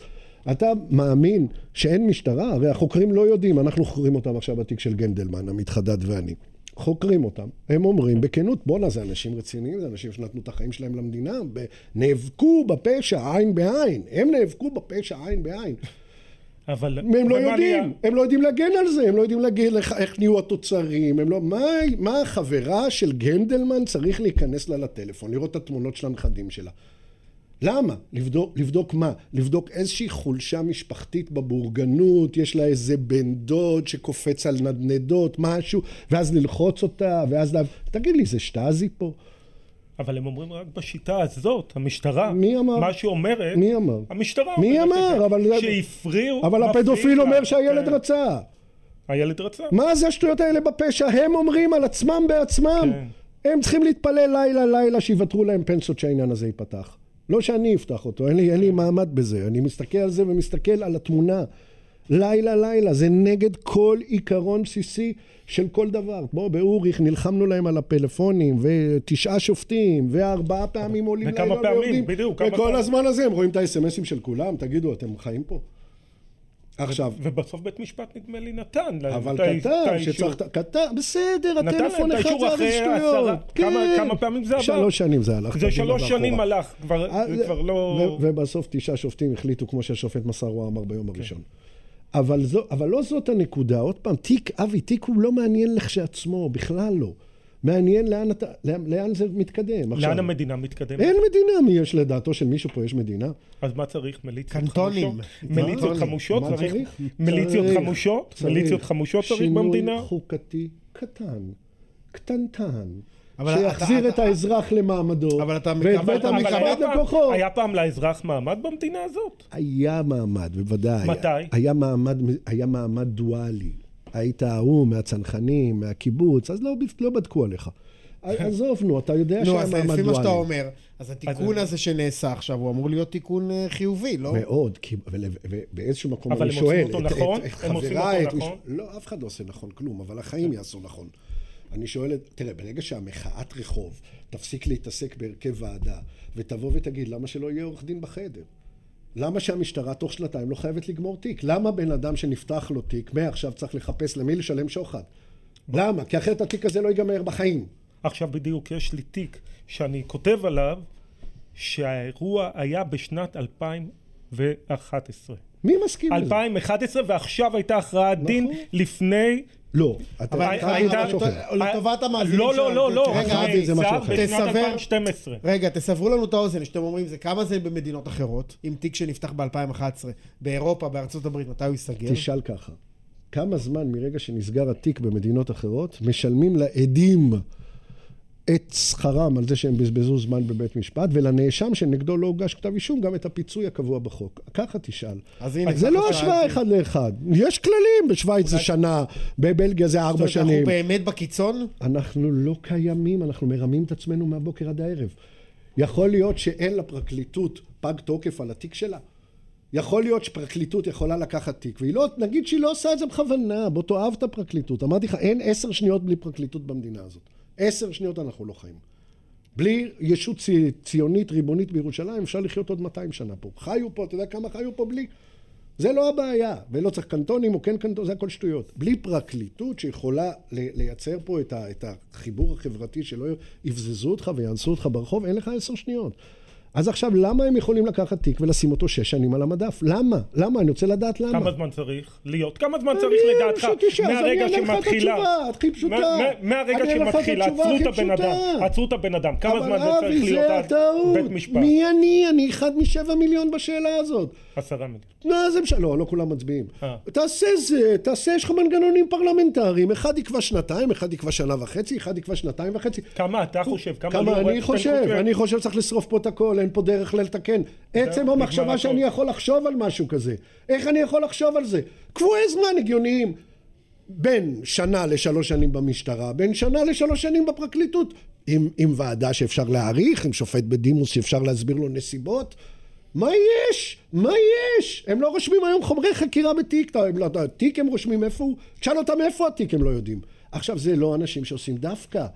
S4: אתה מאמין שאין משטרה? הרי החוקרים לא יודעים, אנחנו חוקרים אותם עכשיו בתיק של גנדלמן, עמית חדד ואני. חוקרים אותם, הם אומרים בכנות, בואנה, זה אנשים רציניים, זה אנשים שנתנו את החיים שלהם למדינה, נאבקו בפשע עין בעין, הם נאבקו בפשע עין בעין.
S3: אבל...
S4: הם לא יודעים, היה... הם לא יודעים להגן על זה, הם לא יודעים להגן איך, איך נהיו התוצרים, הם לא... מה, מה החברה של גנדלמן צריך להיכנס לה לטלפון, לראות את התמונות של הנכדים שלה? למה? לבדוק, לבדוק מה? לבדוק איזושהי חולשה משפחתית בבורגנות, יש לה איזה בן דוד שקופץ על נדנדות, משהו, ואז ללחוץ אותה, ואז... תגיד לי, זה שטאזי פה?
S3: אבל הם אומרים רק בשיטה הזאת, המשטרה,
S4: מי אמר?
S3: מה שאומרת,
S4: מי אמר?
S3: המשטרה
S4: מי אמר? אבל...
S3: שהפריעו,
S4: אבל הפדופיל אומר שהילד כן. רצה.
S3: הילד רצה.
S4: מה זה השטויות האלה בפשע? הם אומרים על עצמם בעצמם. כן. הם צריכים להתפלל לילה לילה שיוותרו להם פנסיות שהעניין הזה ייפתח. לא שאני אפתח אותו, אין לי, אין לי מעמד בזה. אני מסתכל על זה ומסתכל על התמונה. לילה לילה, זה נגד כל עיקרון בסיסי של כל דבר. בוא, באוריך נלחמנו להם על הפלאפונים, ותשעה שופטים, וארבעה פעמים עולים
S3: לילה ויורדים. וכמה פעמים, בדיוק.
S4: וכל הזמן הזה הם רואים את האס.אם.אסים של כולם, תגידו, אתם חיים פה? עכשיו...
S3: ובסוף בית משפט נדמה לי נתן להם
S4: אבל כתב שצריך... כתב, בסדר, הטלפון אחד זה
S3: איזה שטויות. כן. כמה פעמים זה עבר?
S4: שלוש שנים זה הלך.
S3: זה שלוש שנים הלך, כבר אה, לא...
S4: ובסוף תשעה שופטים החליטו, כמו שהשופט מסרו אמר ביום כן. הראשון. אבל לא זאת הנקודה. עוד פעם, תיק, אבי, תיק הוא לא מעניין לכשעצמו, בכלל לא. מעניין לאן, אתה, לאן, לאן זה מתקדם.
S3: עכשיו, לאן המדינה מתקדמת?
S4: אין מדינה, מי יש לדעתו של מישהו פה יש מדינה?
S3: אז מה צריך? מיליציות
S2: קנטונים.
S3: חמושות? מיליציות חמושות? מה צריך? מיליציות חמושות? מיליציות חמושות צריך במדינה?
S4: שינוי חוקתי קטן, קטנטן. שיחזיר את האזרח למעמדו,
S2: אבל אתה ואת
S4: מכבד לכוחו.
S3: היה פעם לאזרח מעמד במדינה הזאת?
S4: היה מעמד, בוודאי.
S3: מתי?
S4: היה מעמד, היה מעמד דואלי. היית ההוא מהצנחנים, מהקיבוץ, אז לא, לא בדקו עליך. *laughs* עזוב, נו, אתה יודע
S2: שהיה מעמד דואלי. נו, אז לפי מה שאתה אומר, אז התיקון הזה שנעשה עכשיו, הוא אמור להיות תיקון אה, חיובי, לא?
S4: מאוד, ובאיזשהו מקום
S3: אני שואל... אבל הם עושים אותו נכון? הם עושים אותו נכון?
S4: לא, אף אחד לא עושה נכון כלום, אבל החיים יעשו נכון. אני שואל, תראה, ברגע שהמחאת רחוב תפסיק להתעסק בהרכב ועדה, ותבוא ותגיד, למה שלא יהיה עורך דין בחדר? למה שהמשטרה תוך שנתיים לא חייבת לגמור תיק? למה בן אדם שנפתח לו תיק, מעכשיו צריך לחפש למי לשלם שוחד? למה? כי אחרת התיק הזה לא ייגמר בחיים.
S3: עכשיו בדיוק יש לי תיק שאני כותב עליו שהאירוע היה בשנת 2011.
S4: מי מסכים
S3: לזה? 2011 ועכשיו הייתה הכרעת נכון. דין לפני
S4: לא,
S2: אתה הייתה... לטובת המאזינים
S3: לא, לא, לא, לא.
S4: רגע, אבי, זה משהו אחר.
S3: תסבר...
S2: רגע, תסברו לנו את האוזן, שאתם אומרים, זה כמה זה במדינות אחרות, עם תיק שנפתח ב-2011, באירופה, בארצות הברית, מתי הוא ייסגר?
S4: תשאל ככה, כמה זמן מרגע שנסגר התיק במדינות אחרות, משלמים לעדים את שכרם על זה שהם בזבזו זמן בבית משפט, ולנאשם שנגדו לא הוגש כתב אישום, גם את הפיצוי הקבוע בחוק. ככה תשאל. אז הנה, זה לא השוואה אחד לאחד. יש כללים, בשוויץ זה שנה, בבלגיה זה ארבע שנים. אנחנו
S2: באמת בקיצון?
S4: אנחנו לא קיימים, אנחנו מרמים את עצמנו מהבוקר עד הערב. יכול להיות שאין לפרקליטות פג תוקף על התיק שלה. יכול להיות שפרקליטות יכולה לקחת תיק, והיא לא, נגיד שהיא לא עושה את זה בכוונה, בוא תאהב את הפרקליטות. אמרתי לך, אין עשר שניות בלי פרקליטות במדינה הזאת. עשר שניות אנחנו לא חיים. בלי ישות ציונית ריבונית בירושלים אפשר לחיות עוד 200 שנה פה. חיו פה, אתה יודע כמה חיו פה בלי? זה לא הבעיה, ולא צריך קנטונים או כן קנטונים, זה הכל שטויות. בלי פרקליטות שיכולה לייצר פה את החיבור החברתי שלא יבזזו אותך ויאנסו אותך ברחוב, אין לך עשר שניות. אז עכשיו, למה הם יכולים לקחת תיק ולשים אותו שש שנים על המדף? למה? למה? אני רוצה לדעת למה.
S3: כמה זמן צריך להיות? כמה זמן צריך לדעתך? מהרגע שמתחילה...
S4: הכי פשוטה.
S3: מהרגע שמתחילה, עצרו את הבן אדם. עצרו את הבן אדם. כמה זמן זה צריך להיות בית משפט?
S4: מי אני? אני אחד משבע מיליון בשאלה הזאת.
S3: עשרה מיליון.
S4: לא, זה משנה, לא, לא כולם מצביעים. אה. תעשה זה, תעשה, יש לך מנגנונים פרלמנטריים. אחד יקבע שנתיים, אחד יקבע שנה וחצי, אחד יקבע שנתיים וחצי.
S3: כמה אתה חושב?
S4: כמה אני חושב? אני חושב שצריך לשרוף פה את הכל. אין פה דרך לתקן. עצם המחשבה שאני יכול לחשוב על משהו כזה, איך אני יכול לחשוב על זה? קבועי זמן הגיוניים. בין שנה לשלוש שנים במשטרה, בין שנה לשלוש שנים בפרקליטות, עם, עם ועדה שאפשר להעריך, עם שופט בדימוס שאפשר להסביר לו נסיבות. מה יש? מה יש? הם לא רושמים היום חומרי חקירה בתיק, לא, תיק הם רושמים איפה הוא? תשאל אותם איפה התיק הם לא יודעים. עכשיו זה לא אנשים שעושים דווקא.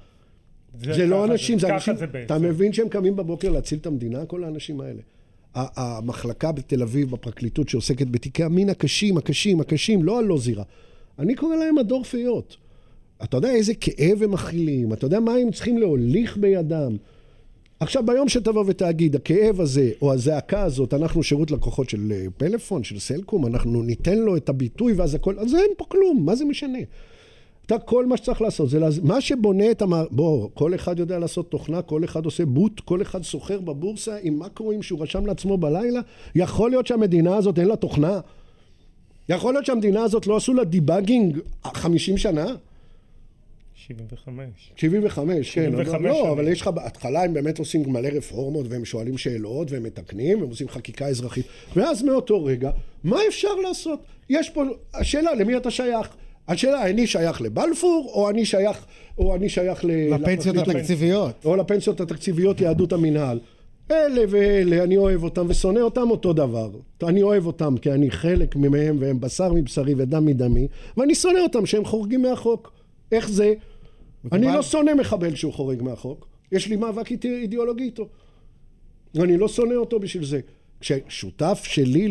S4: זה, זה לא אנשים, זה, זה אנשים, זה אתה מבין שהם קמים בבוקר להציל את המדינה, כל האנשים האלה. המחלקה בתל אביב, בפרקליטות שעוסקת בתיקי המין הקשים, הקשים, הקשים, לא הלא זירה. אני קורא להם הדור פיות. אתה יודע איזה כאב הם מכילים, אתה יודע מה הם צריכים להוליך בידם. עכשיו, ביום שתבוא ותגיד, הכאב הזה, או הזעקה הזאת, אנחנו שירות לקוחות של אה, פלאפון, של סלקום, אנחנו ניתן לו את הביטוי ואז הכל, אז אין פה כלום, מה זה משנה? אתה, כל מה שצריך לעשות, זה לז... מה שבונה את המ... בוא, כל אחד יודע לעשות תוכנה, כל אחד עושה בוט, כל אחד סוחר בבורסה עם מקרואים שהוא רשם לעצמו בלילה. יכול להיות שהמדינה הזאת אין לה תוכנה? יכול להיות שהמדינה הזאת לא עשו לה דיבאגינג 50 שנה?
S3: 75.
S4: 75, כן.
S3: 75
S4: לא,
S3: שנים.
S4: אבל יש לך, בהתחלה הם באמת עושים מלא רפורמות, והם שואלים שאלות, והם מתקנים, והם עושים חקיקה אזרחית. ואז מאותו רגע, מה אפשר לעשות? יש פה, השאלה, למי אתה שייך? השאלה, אני שייך לבלפור, או אני שייך, או אני שייך ל...
S2: לפנסיות? התקציביות.
S4: או לפנסיות התקציביות יהדות המינהל. אלה ואלה, אני אוהב אותם ושונא אותם אותו דבר. אני אוהב אותם כי אני חלק מהם והם בשר מבשרי ודם מדמי, ואני שונא אותם שהם חורגים מהחוק. איך זה? אני לא שונא מחבל שהוא חורג מהחוק, יש לי מאבק אידיאולוגי איתו. אני לא שונא אותו בשביל זה. כששותף שלי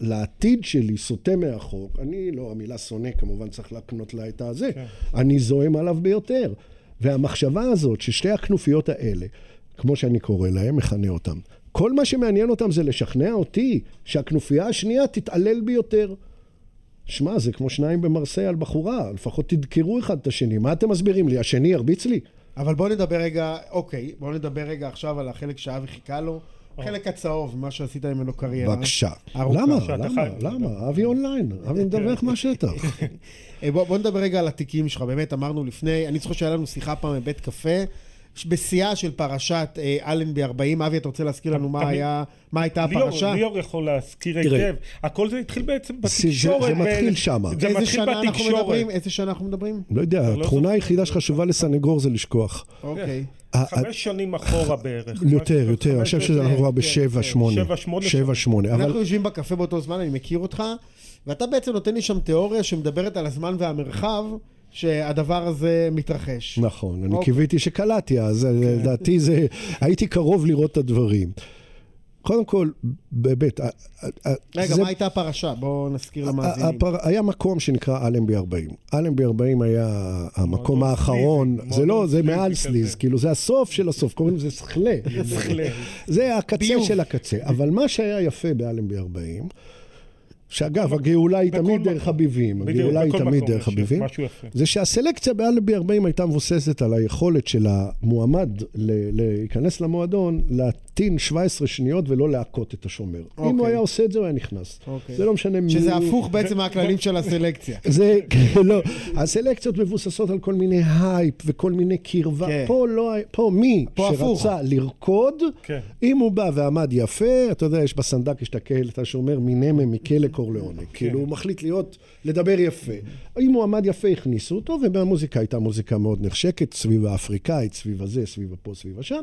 S4: לעתיד שלי סוטה מהחוק, אני לא, המילה שונא כמובן צריך להקנות לה את הזה, אני זועם עליו ביותר. והמחשבה הזאת ששתי הכנופיות האלה, כמו שאני קורא להם, מכנה אותם, כל מה שמעניין אותם זה לשכנע אותי שהכנופיה השנייה תתעלל בי יותר. שמע, זה כמו שניים במרסיי על בחורה, לפחות תדקרו אחד את השני. מה אתם מסבירים לי? השני ירביץ לי?
S2: אבל בוא נדבר רגע, אוקיי, בוא נדבר רגע עכשיו על החלק שאבי חיכה לו. החלק הצהוב, מה שעשית ממנו קריירה.
S4: בבקשה. למה? למה? למה? אבי אונליין. אבי מדווח *laughs* מהשטח.
S2: אה, בוא, בוא נדבר רגע על התיקים שלך, באמת אמרנו לפני, אני זוכר שהיה לנו שיחה פעם בבית קפה, בשיאה של פרשת אה, אלנבי 40, אבי, אתה רוצה להזכיר לנו מה היה, מה הייתה
S3: ליאור,
S2: הפרשה?
S3: ליאור יכול להזכיר. היטב. הכל זה התחיל בעצם
S4: זה-
S3: בתקשורת.
S4: זה
S3: ב-
S4: מתחיל שמה.
S3: זה
S2: איזה
S3: מתחיל
S2: שנה אנחנו
S3: בתקשורת.
S2: מדברים? איזה שנה אנחנו מדברים?
S4: לא יודע,
S3: לא
S4: התכונה. היחידה שחשובה לסנגור זה לשכוח.
S2: אוקיי.
S4: ה-
S3: חמש שנים אחורה בערך.
S4: יותר, יותר, אני חושב
S3: שנים.
S4: שאנחנו כבר
S2: כן,
S4: בשבע,
S2: כן.
S4: שמונה.
S3: שבע, שמונה
S2: אנחנו יושבים בקפה באותו זמן, אני מכיר אותך, ואתה בעצם נותן לי שם תיאוריה שמדברת על הזמן והמרחב שהדבר הזה מתרחש.
S4: נכון, אני
S2: אוקיי.
S4: קיוויתי שקלטתי אז, לדעתי זה, הייתי קרוב לראות את הדברים. קודם כל, באמת,
S2: רגע,
S4: זה-
S2: מה הייתה הפרשה? בואו נזכיר למאזינים.
S4: הפר... היה מקום שנקרא אלנבי 40. אלנבי 40 היה המקום האחרון, זה לא, זה מעל. סליז, כאילו זה הסוף של הסוף, קוראים לזה סכלה. *laughs* זה הקצה. של הקצה. אבל מה שהיה יפה באלנבי 40, שאגב, הגאולה היא
S3: בכל
S4: תמיד. דרך
S3: בדיוק,
S4: הגאולה היא תמיד דרך
S3: יפה.
S4: זה שהסלקציה באלנבי 40 הייתה מבוססת על היכולת של המועמד ל- להיכנס למועדון, להטעין 17 שניות ולא להכות את השומר. אם הוא
S2: אוקיי.
S4: היה עושה את זה, הוא היה נכנס.
S2: אוקיי.
S4: זה לא משנה מי...
S2: שזה הפוך בעצם מהכללים של הסלקציה. *laughs*
S4: זה, כן, לא, הסלקציות מבוססות על כל מיני הייפ וכל מיני קרבה.
S2: כן.
S4: פה לא, פה מי
S2: פה הפוך.
S4: שרצה לרקוד,
S3: כן.
S4: אם הוא בא ועמד יפה, אתה יודע, יש בסנדק, יש את הקהל, אתה שאומר, מינמה מכלא קורליאונה. כאילו, הוא מחליט להיות, לדבר יפה. אם הוא עמד יפה, הכניסו אותו, והמוזיקה הייתה מוזיקה מאוד נחשקת, סביב האפריקאית, סביב הזה, סביב הפה, סביב השם.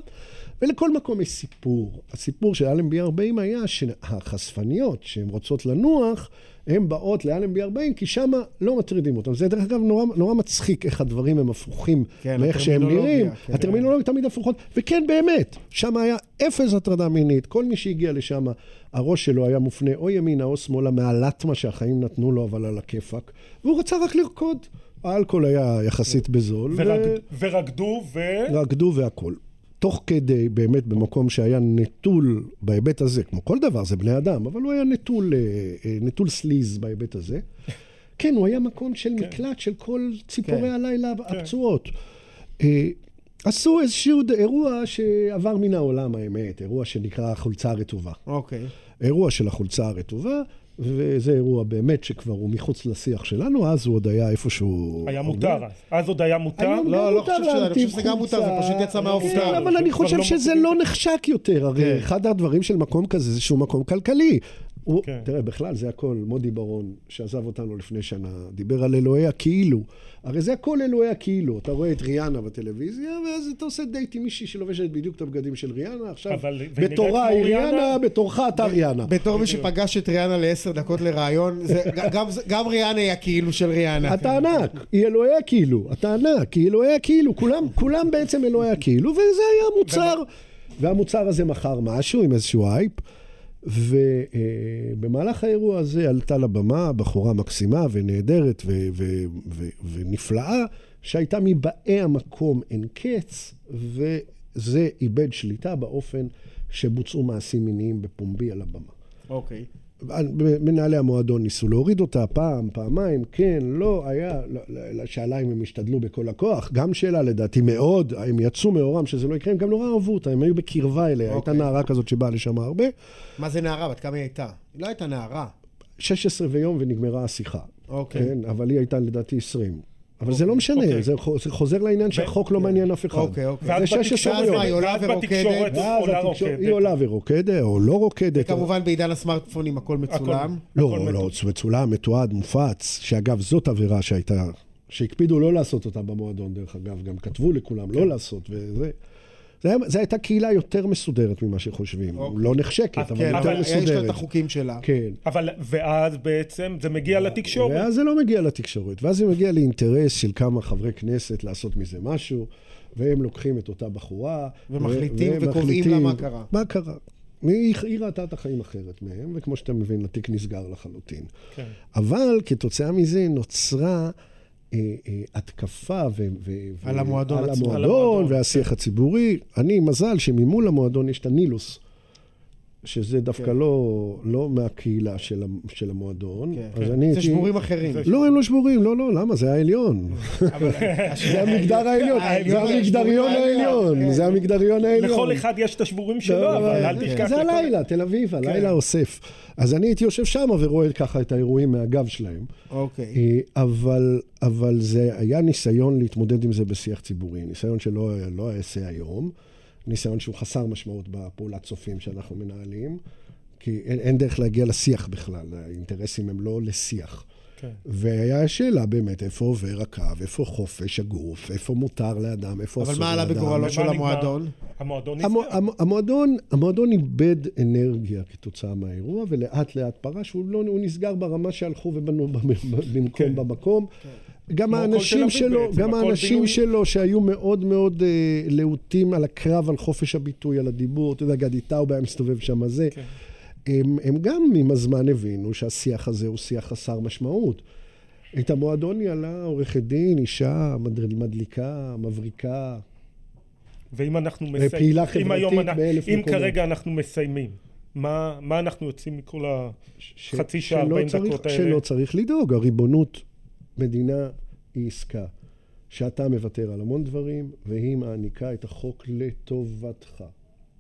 S4: ולכל מקום יש סיפור. הסיפור של אלנבי 40 היה שהחשפניות, שהן רוצות לנוח, הן באות לאלנבי 40, כי שם לא מטרידים אותם. זה דרך אגב נורא, נורא מצחיק איך הדברים הם הפוכים
S2: כן,
S4: מאיך שהם נראים.
S2: כן.
S4: הטרמינולוגיה תמיד הפוכות, וכן באמת, שם היה אפס הטרדה מינית, כל מי שהגיע לשם, הראש שלו היה מופנה או ימינה או שמאלה מהלטמה שהחיים נתנו לו, אבל על הכיפאק, והוא רצה רק לרקוד. האלכוהול היה יחסית בזול,
S3: ורק- ורקדו ו...
S4: ורקדו והכול. תוך כדי, באמת, במקום שהיה נטול בהיבט הזה, כמו כל דבר, זה בני אדם, אבל הוא היה נטול, אה, אה, נטול סליז בהיבט הזה. כן, הוא היה מקום של מקלט של כל ציפורי
S2: כן.
S4: הלילה הפצועות. אה, עשו איזשהו אירוע שעבר מן העולם, האמת, אירוע שנקרא החולצה הרטובה.
S2: אוקיי.
S4: אירוע של החולצה הרטובה, וזה אירוע באמת שכבר הוא מחוץ לשיח שלנו, אז הוא עוד היה איפשהו...
S3: היה מותר אז. אז עוד היה מותר.
S4: היום
S2: לא, לא חושב שזה- אני חושב שזה גם מותר, זה. פשוט יצא מהאופנה.
S4: כן, אבל אני חושב
S3: לא
S4: שזה. לא נחשק יותר. הרי
S2: כן.
S4: אחד הדברים של מקום כזה זה שהוא מקום כלכלי. הוא-
S3: כן.
S4: תראה, בכלל זה הכל, מודי ברון, שעזב אותנו לפני שנה, דיבר על אלוהי הכאילו. הרי זה הכל אלוהי הכאילו. אתה רואה את ריאנה בטלוויזיה, ואז אתה עושה דייט עם מישהי שלובשת בדיוק את הבגדים של ריאנה, עכשיו
S3: אבל-
S4: בתורה היא
S3: ריאנה?
S4: ריאנה, בתורך אתה ריאנה.
S2: בתור מי שפגש את ריאנה לעשר דקות לראיון, זה- *laughs* גם- גם ריאנה היא הכאילו של ריאנה.
S4: אתה ענק, היא אלוהי הכאילו, אתה ענק, היא אלוהי הכאילו, כולם, כולם בעצם אלוהי הכאילו, וזה היה המוצר. והמוצר הזה מכר משהו עם איזשהו הייפ, ובמהלך האירוע הזה עלתה לבמה בחורה מקסימה ונהדרת ו- ו- ו- ונפלאה, שהייתה מבאי המקום אין קץ, וזה איבד שליטה באופן שבוצעו מעשים מיניים בפומבי על הבמה.
S2: אוקיי.
S4: מנהלי המועדון ניסו להוריד אותה פעם, פעמיים, כן, לא, היה, לא, לא, שאלה אם הם השתדלו בכל הכוח, גם שאלה לדעתי מאוד, הם יצאו מאורם שזה לא יקרה, הם גם נורא אהבו אותה, הם היו בקרבה אליה, הייתה
S2: אוקיי.
S4: נערה כזאת שבאה לשם הרבה.
S2: מה זה נערה? בת כמה היא הייתה? היא לא הייתה נערה.
S4: 16 ויום ונגמרה השיחה.
S2: אוקיי.
S4: כן, אבל היא הייתה לדעתי 20. אבל זה לא משנה,
S3: אוקיי.
S4: זה חו- זה חוזר לעניין שהחוק לא מעניין אף אחד.
S2: אוקיי, אוקיי.
S4: זה
S3: ואז
S4: 16
S2: ואז
S4: יום.
S2: מה, היא עולה ורוקדת?
S4: היא עולה ורוקדת, או לא רוקדת.
S2: וכמובן בעידן הסמארטפונים הכל מצולם.
S4: לא, לא. מצולם, מתועד, מופץ, שאגב, זאת עבירה שהייתה, שהקפידו לא לעשות אותה במועדון, דרך אגב, גם כתבו לכולם
S3: כן.
S4: לא לעשות, וזה... זה הייתה קהילה יותר מסודרת ממה שחושבים.
S2: אוקיי.
S4: לא נחשקת, אבל
S2: כן,
S4: יותר
S2: אבל יש לה את
S4: מסודרת.
S2: החוקים שלה.
S4: כן.
S3: אבל, ואז בעצם זה מגיע לתקשורת.
S4: ואז זה לא מגיע לתקשורת, ואז זה מגיע לאינטרס של כמה חברי כנסת לעשות מזה משהו, והם לוקחים את אותה בחורה.
S2: ומחליטים
S4: ו-
S2: וקובעים לה מה קרה.
S4: מה קרה? היא, היא ראתה את החיים אחרת מהם, וכמו שאתה מבין, התיק נסגר לחלוטין.
S3: כן.
S4: אבל כתוצאה מזה נוצרה התקפה ו- ו- ו-
S2: על המועדון
S4: על המועדון, והשיח הציבורי. אני, מזל שממול המועדון יש את הנילוס, שזה דווקא
S2: כן.
S4: לא, לא מהקהילה של, של המועדון.
S2: כן.
S4: אז
S3: כן.
S4: אני
S2: זה
S4: הייתי...
S2: שבורים אחרים.
S4: לא, הם לא שבורים, לא, לא, למה? זה העליון.
S2: אבל- *laughs*
S4: זה המגדר העליון, זה המגדריון
S2: העליון.
S4: העליון, זה המגדריון העליון.
S3: לכל אחד יש את השבורים שלו, אבל
S4: לא,
S3: אל
S4: כן.
S3: תשכח...
S4: זה הלילה, תל אביב, הלילה אוסף. אז אני הייתי יושב שם ורואה ככה את האירועים מהגב שלהם.
S2: אוקיי.
S4: אה, אבל, אבל זה היה ניסיון להתמודד עם זה בשיח ציבורי, ניסיון שלא לא אעשה היום, ניסיון שהוא חסר משמעות בפעולת צופים שאנחנו מנהלים, כי אין, אין דרך להגיע לשיח בכלל, האינטרסים הם לא לשיח.
S3: כן.
S4: והיה שאלה באמת, איפה עובר הקו, איפה חופש הגוף, איפה מותר לאדם, איפה
S2: אבל
S4: אסור
S2: מה
S4: לאדם.
S2: עלה בגורלו של? המועדון?
S3: המועדון
S4: המו-
S3: נסגר.
S4: המו- המועדון, המועדון איבד אנרגיה כתוצאה מהאירוע, ולאט לאט פרש, הוא, לא, הוא נסגר ברמה שהלכו ובנו במ- במקום
S3: כן.
S4: במקום. גם האנשים שלו,
S3: בעצם,
S4: גם האנשים
S3: בינוי.
S4: שלו שהיו מאוד מאוד אה, להוטים על הקרב, על חופש הביטוי, על הדיבור, אתה יודע, גדי טאוב היה מסתובב שם זה.
S3: כן.
S4: הם, הם גם עם הזמן הבינו שהשיח הזה הוא שיח חסר משמעות. את המועדון ניהלה עורכת דין, אישה, מד- מדליקה, מבריקה,
S3: ואם אנחנו
S4: ופעילה
S3: מסיימים, אם היום
S4: חברתית
S3: אנחנו-
S4: באלף
S3: אם
S4: מקומות.
S3: כרגע אנחנו מסיימים, מה מה אנחנו יוצאים מכל החצי שעה,
S4: שלא
S3: 40
S4: צריך-
S3: דקות האלה?
S4: שלא צריך לדאוג, הריבונות מדינה היא עסקה. שאתה מוותר על המון דברים, והיא מעניקה את החוק לטובתך.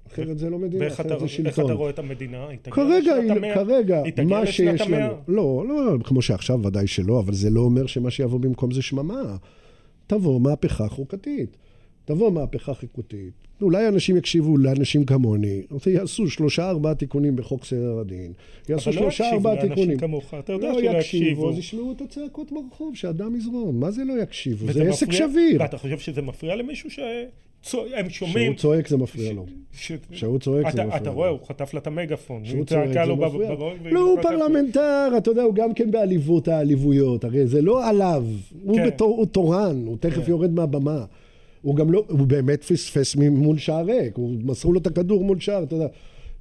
S4: אחרת זה לא מדינה,
S3: ואיך אתה,
S4: אחרת זה
S3: איך אתה
S4: שלטון.
S3: רואה את המדינה? היא תגיע
S4: כרגע,
S3: לשנת
S4: היא-
S3: המאה?
S4: כרגע, מה שיש
S3: המאה?
S4: לנו, לא, לא, כמו שעכשיו ודאי שלא, אבל זה לא אומר שמה שיבוא במקום זה שממה. תבוא מהפכה חוקתית. תבוא מהפכה חוקתית. אולי אנשים יקשיבו לאנשים כמוני, יעשו שלושה ארבעה תיקונים בחוק סדר הדין. יעשו
S3: אבל לא
S4: שלושה
S3: יקשיבו
S4: ארבעה
S3: לאנשים
S4: תיקונים.
S3: כמוך, אתה יודע
S4: לא
S3: שלא
S4: יקשיבו,
S3: יקשיבו.
S4: אז ישמעו את הצעקות ברחוב, שהדם יזרום. מה זה לא יקשיבו? זה עסק
S3: מפריע?
S4: שביר.
S3: ואתה חושב שזה מפריע למישהו שהם שומעים?
S4: צועק זה מפריע לו.
S3: ש-
S4: כשהוא צועק זה
S3: אתה-
S4: מפריע
S3: אתה
S4: לו.
S3: רואה, הוא חטף לה את המגפון.
S4: כשהוא
S3: היא
S4: צועק זה
S3: לו
S4: מפריע. לא, הוא. פרלמנטר, אתה יודע, הוא גם כן בעליבות העליבויות, הרי זה לא עליו, הוא
S3: כן.
S4: תורן, הוא תכף
S3: כן.
S4: יורד מהבמה. הוא גם לא, הוא באמת פספס מול שער ריק, מסרו לו את הכדור מול שער, אתה יודע.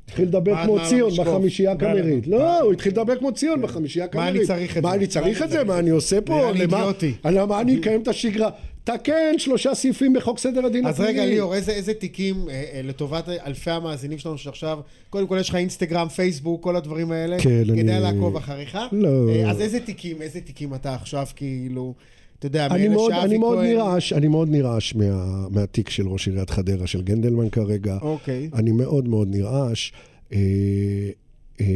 S4: התחיל לדבר
S2: מה-
S4: כמו
S2: מה
S4: ציון? בחמישייה
S3: מה-
S4: הקאמרית.
S3: מה-
S4: לא, הוא התחיל לדבר כמו ציון בחמישייה
S2: מה
S4: הקאמרית.
S2: אני צריך את
S4: מה
S2: זה?
S4: אני צריך את זה? מה אני עושה פה? למה-
S2: אידיוטי.
S4: למה אני אקיים את השגרה? תקן שלושה סעיפים בחוק סדר הדין
S2: אז
S4: הפלילי.
S2: רגע, ליאור, איזה, תיקים אה, אה, לטובת אלפי המאזינים שלנו שעכשיו, קודם כל יש לך אינסטגרם, פייסבוק, כל הדברים האלה.
S4: כן,
S2: כדאי
S4: אני-
S2: לעקוב אחריך.
S4: לא.
S2: אה, אז איזה תיקים, איזה תיקים אתה עכשיו כאילו, אתה יודע,
S4: אני
S2: מאלה שאבי
S4: אני מאוד
S2: כהן-
S4: נרעש, אני מאוד נרעש מה, מהתיק של ראש עיריית חדרה, של גנדלמן כרגע.
S2: אוקיי.
S4: אני מאוד מאוד נרעש. אה, אה,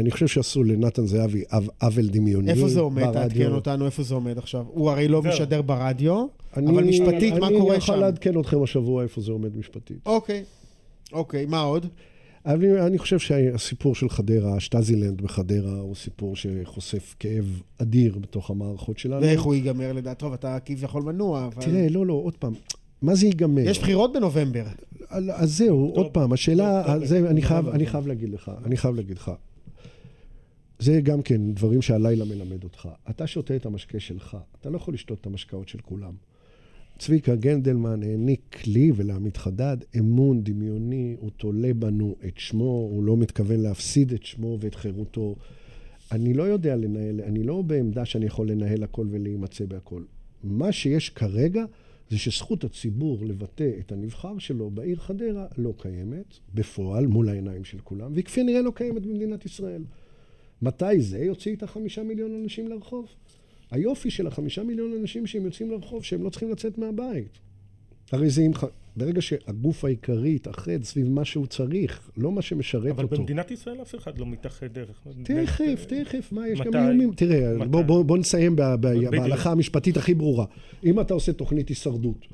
S4: אני חושב שעשו לנתן זהבי עו- עוול דמיוני
S2: איפה זה עומד? תעדכן אותנו, איפה זה עומד עכשיו? הוא הרי לא
S3: זהו.
S2: משדר ברדיו,
S4: אני-
S2: אבל משפטית, מה קורה
S4: אני
S2: שם?
S4: יכול לעדכן אתכם השבוע איפה זה עומד משפטית.
S2: אוקיי. אוקיי, מה עוד?
S4: אני, אני חושב שהסיפור של חדרה, שטזילנד בחדרה, הוא סיפור שחושף כאב אדיר בתוך המערכות שלנו.
S2: ואיך הוא ייגמר לדעת? טוב, אתה כביכול מנוע, אבל...
S4: תראה, לא, לא, עוד פעם. מה זה ייגמר?
S2: יש בחירות בנובמבר.
S4: על- אז זהו, עוד פעם, השאלה,
S3: טוב,
S4: זה, אני
S2: טוב,
S4: חייב,
S2: טוב.
S4: אני חייב להגיד לך, אני חייב להגיד לך. זה גם כן דברים שהלילה מלמד אותך. אתה שותה את המשקה שלך, אתה לא יכול לשתות את המשקאות של כולם. צביקה גנדלמן העניק לי ולעמית חדד אמון דמיוני, הוא תולה בנו את שמו, הוא לא מתכוון להפסיד את שמו ואת חירותו. אני לא יודע לנהל, אני לא בעמדה שאני יכול לנהל הכל ולהימצא בהכל. מה שיש כרגע זה שזכות הציבור לבטא את הנבחר שלו בעיר חדרה לא קיימת, בפועל, מול העיניים של כולם, והיא כפי נראה לא קיימת במדינת ישראל. מתי זה יוציא את החמישה מיליון אנשים לרחוב? היופי של החמישה מיליון אנשים שהם יוצאים לרחוב, שהם לא צריכים לצאת מהבית. הרי זה אם... ברגע שהגוף העיקרי יתאחד סביב מה שהוא צריך, לא מה שמשרת
S3: אבל
S4: אותו.
S3: אבל במדינת ישראל אף אחד לא מתאחד דרך...
S4: תכף, תכף, מה, יש מתי? גם איומים. תראה, בוא, בוא, בוא נסיים בהלכה המשפטית הכי ברורה. אם אתה עושה תוכנית הישרדות,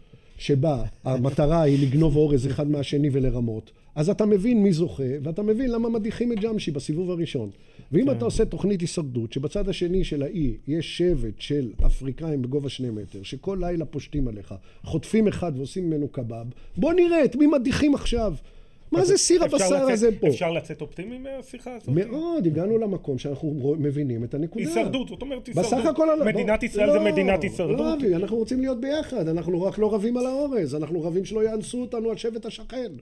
S4: שבה המטרה היא לגנוב אורז אחד מהשני ולרמות, אז אתה מבין מי זוכה, ואתה מבין למה מדיחים את ג'אמשי בסיבוב הראשון. ואם כן. אתה עושה תוכנית הישרדות, שבצד השני של האי יש שבט של אפריקאים בגובה שני מטר, שכל לילה פושטים עליך, חוטפים אחד ועושים ממנו קבב, בוא נראה את מי מדיחים עכשיו. מה זה סיר הבשר הזה פה?
S3: אפשר לצאת אופטימי מהשיחה הזאת?
S4: מאוד, הגענו למקום שאנחנו מבינים את הנקודה.
S3: הישרדות, זאת אומרת הישרדות. בסך הכל... מדינת ישראל זה לא, מדינת הישרדות.
S4: לא, אבי, אנחנו רוצים להיות ביחד, אנחנו רק לא רבים על האורז, אנחנו רבים שלא יאנסו אותנו על שבט השכן.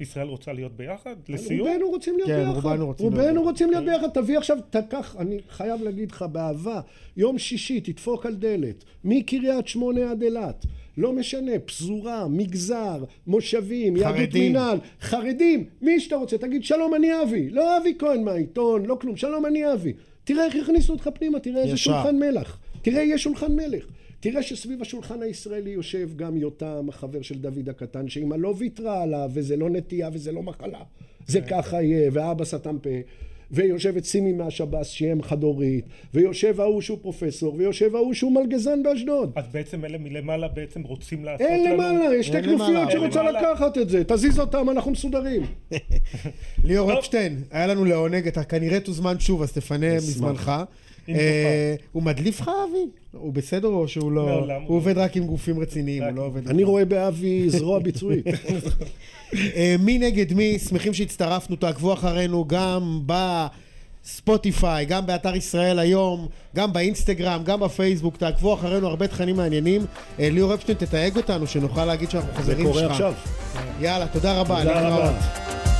S3: ישראל רוצה להיות ביחד? לסיום?
S4: רובנו רוצים להיות כן, ביחד. רובנו רוצים, רובנו רוצים להיות ביחד. תביא עכשיו, תקח, אני חייב להגיד לך באהבה, יום שישי תדפוק על דלת, מקריית שמונה עד אילת. לא משנה, פזורה, מגזר, מושבים, יהדות מינהל, חרדים, מי שאתה רוצה, תגיד שלום אני אבי, לא אבי כהן מהעיתון, לא כלום, שלום אני אבי. תראה איך יכניסו אותך פנימה, תראה איזה שולחן מלח. תראה, יש שולחן מלך. תראה שסביב השולחן הישראלי יושב גם יותם, החבר של דוד הקטן, שאמא לא ויתרה עליו, וזה לא נטייה וזה לא מחלה. זה כן. ככה יהיה, ואבא סתם פה. ויושבת סימי מהשב"ס שהיא אם חד-הורית, ויושב ההוא שהוא פרופסור, ויושב ההוא שהוא מלגזן באשדוד.
S3: אז בעצם אלה מלמעלה בעצם רוצים לעשות
S4: אין לנו... אין למעלה, יש שתי כנופיות שרוצה לקחת את זה, תזיז אותם, אנחנו מסודרים. *laughs*
S2: ליאור אפשטיין, היה לנו לעונג, אתה כנראה תוזמן שוב, אז תפנה מזמנך. אה, הוא מדליף לך, אבי? הוא בסדר או שהוא לא... הוא עובד רק עם גופים רציניים, הוא לא עובד...
S4: אני רואה באבי זרוע ביצועית. *laughs*
S2: אה, מי נגד מי, שמחים שהצטרפנו, תעקבו אחרינו גם בספוטיפיי, גם באתר ישראל היום, גם באינסטגרם, גם בפייסבוק, תעקבו אחרינו, הרבה תכנים מעניינים. אה, ליאור אפשטיין, תתייג אותנו, שנוכל להגיד שאנחנו חברים שלך.
S4: זה קורה עכשיו.
S2: יאללה, תודה רבה.
S4: תודה רבה.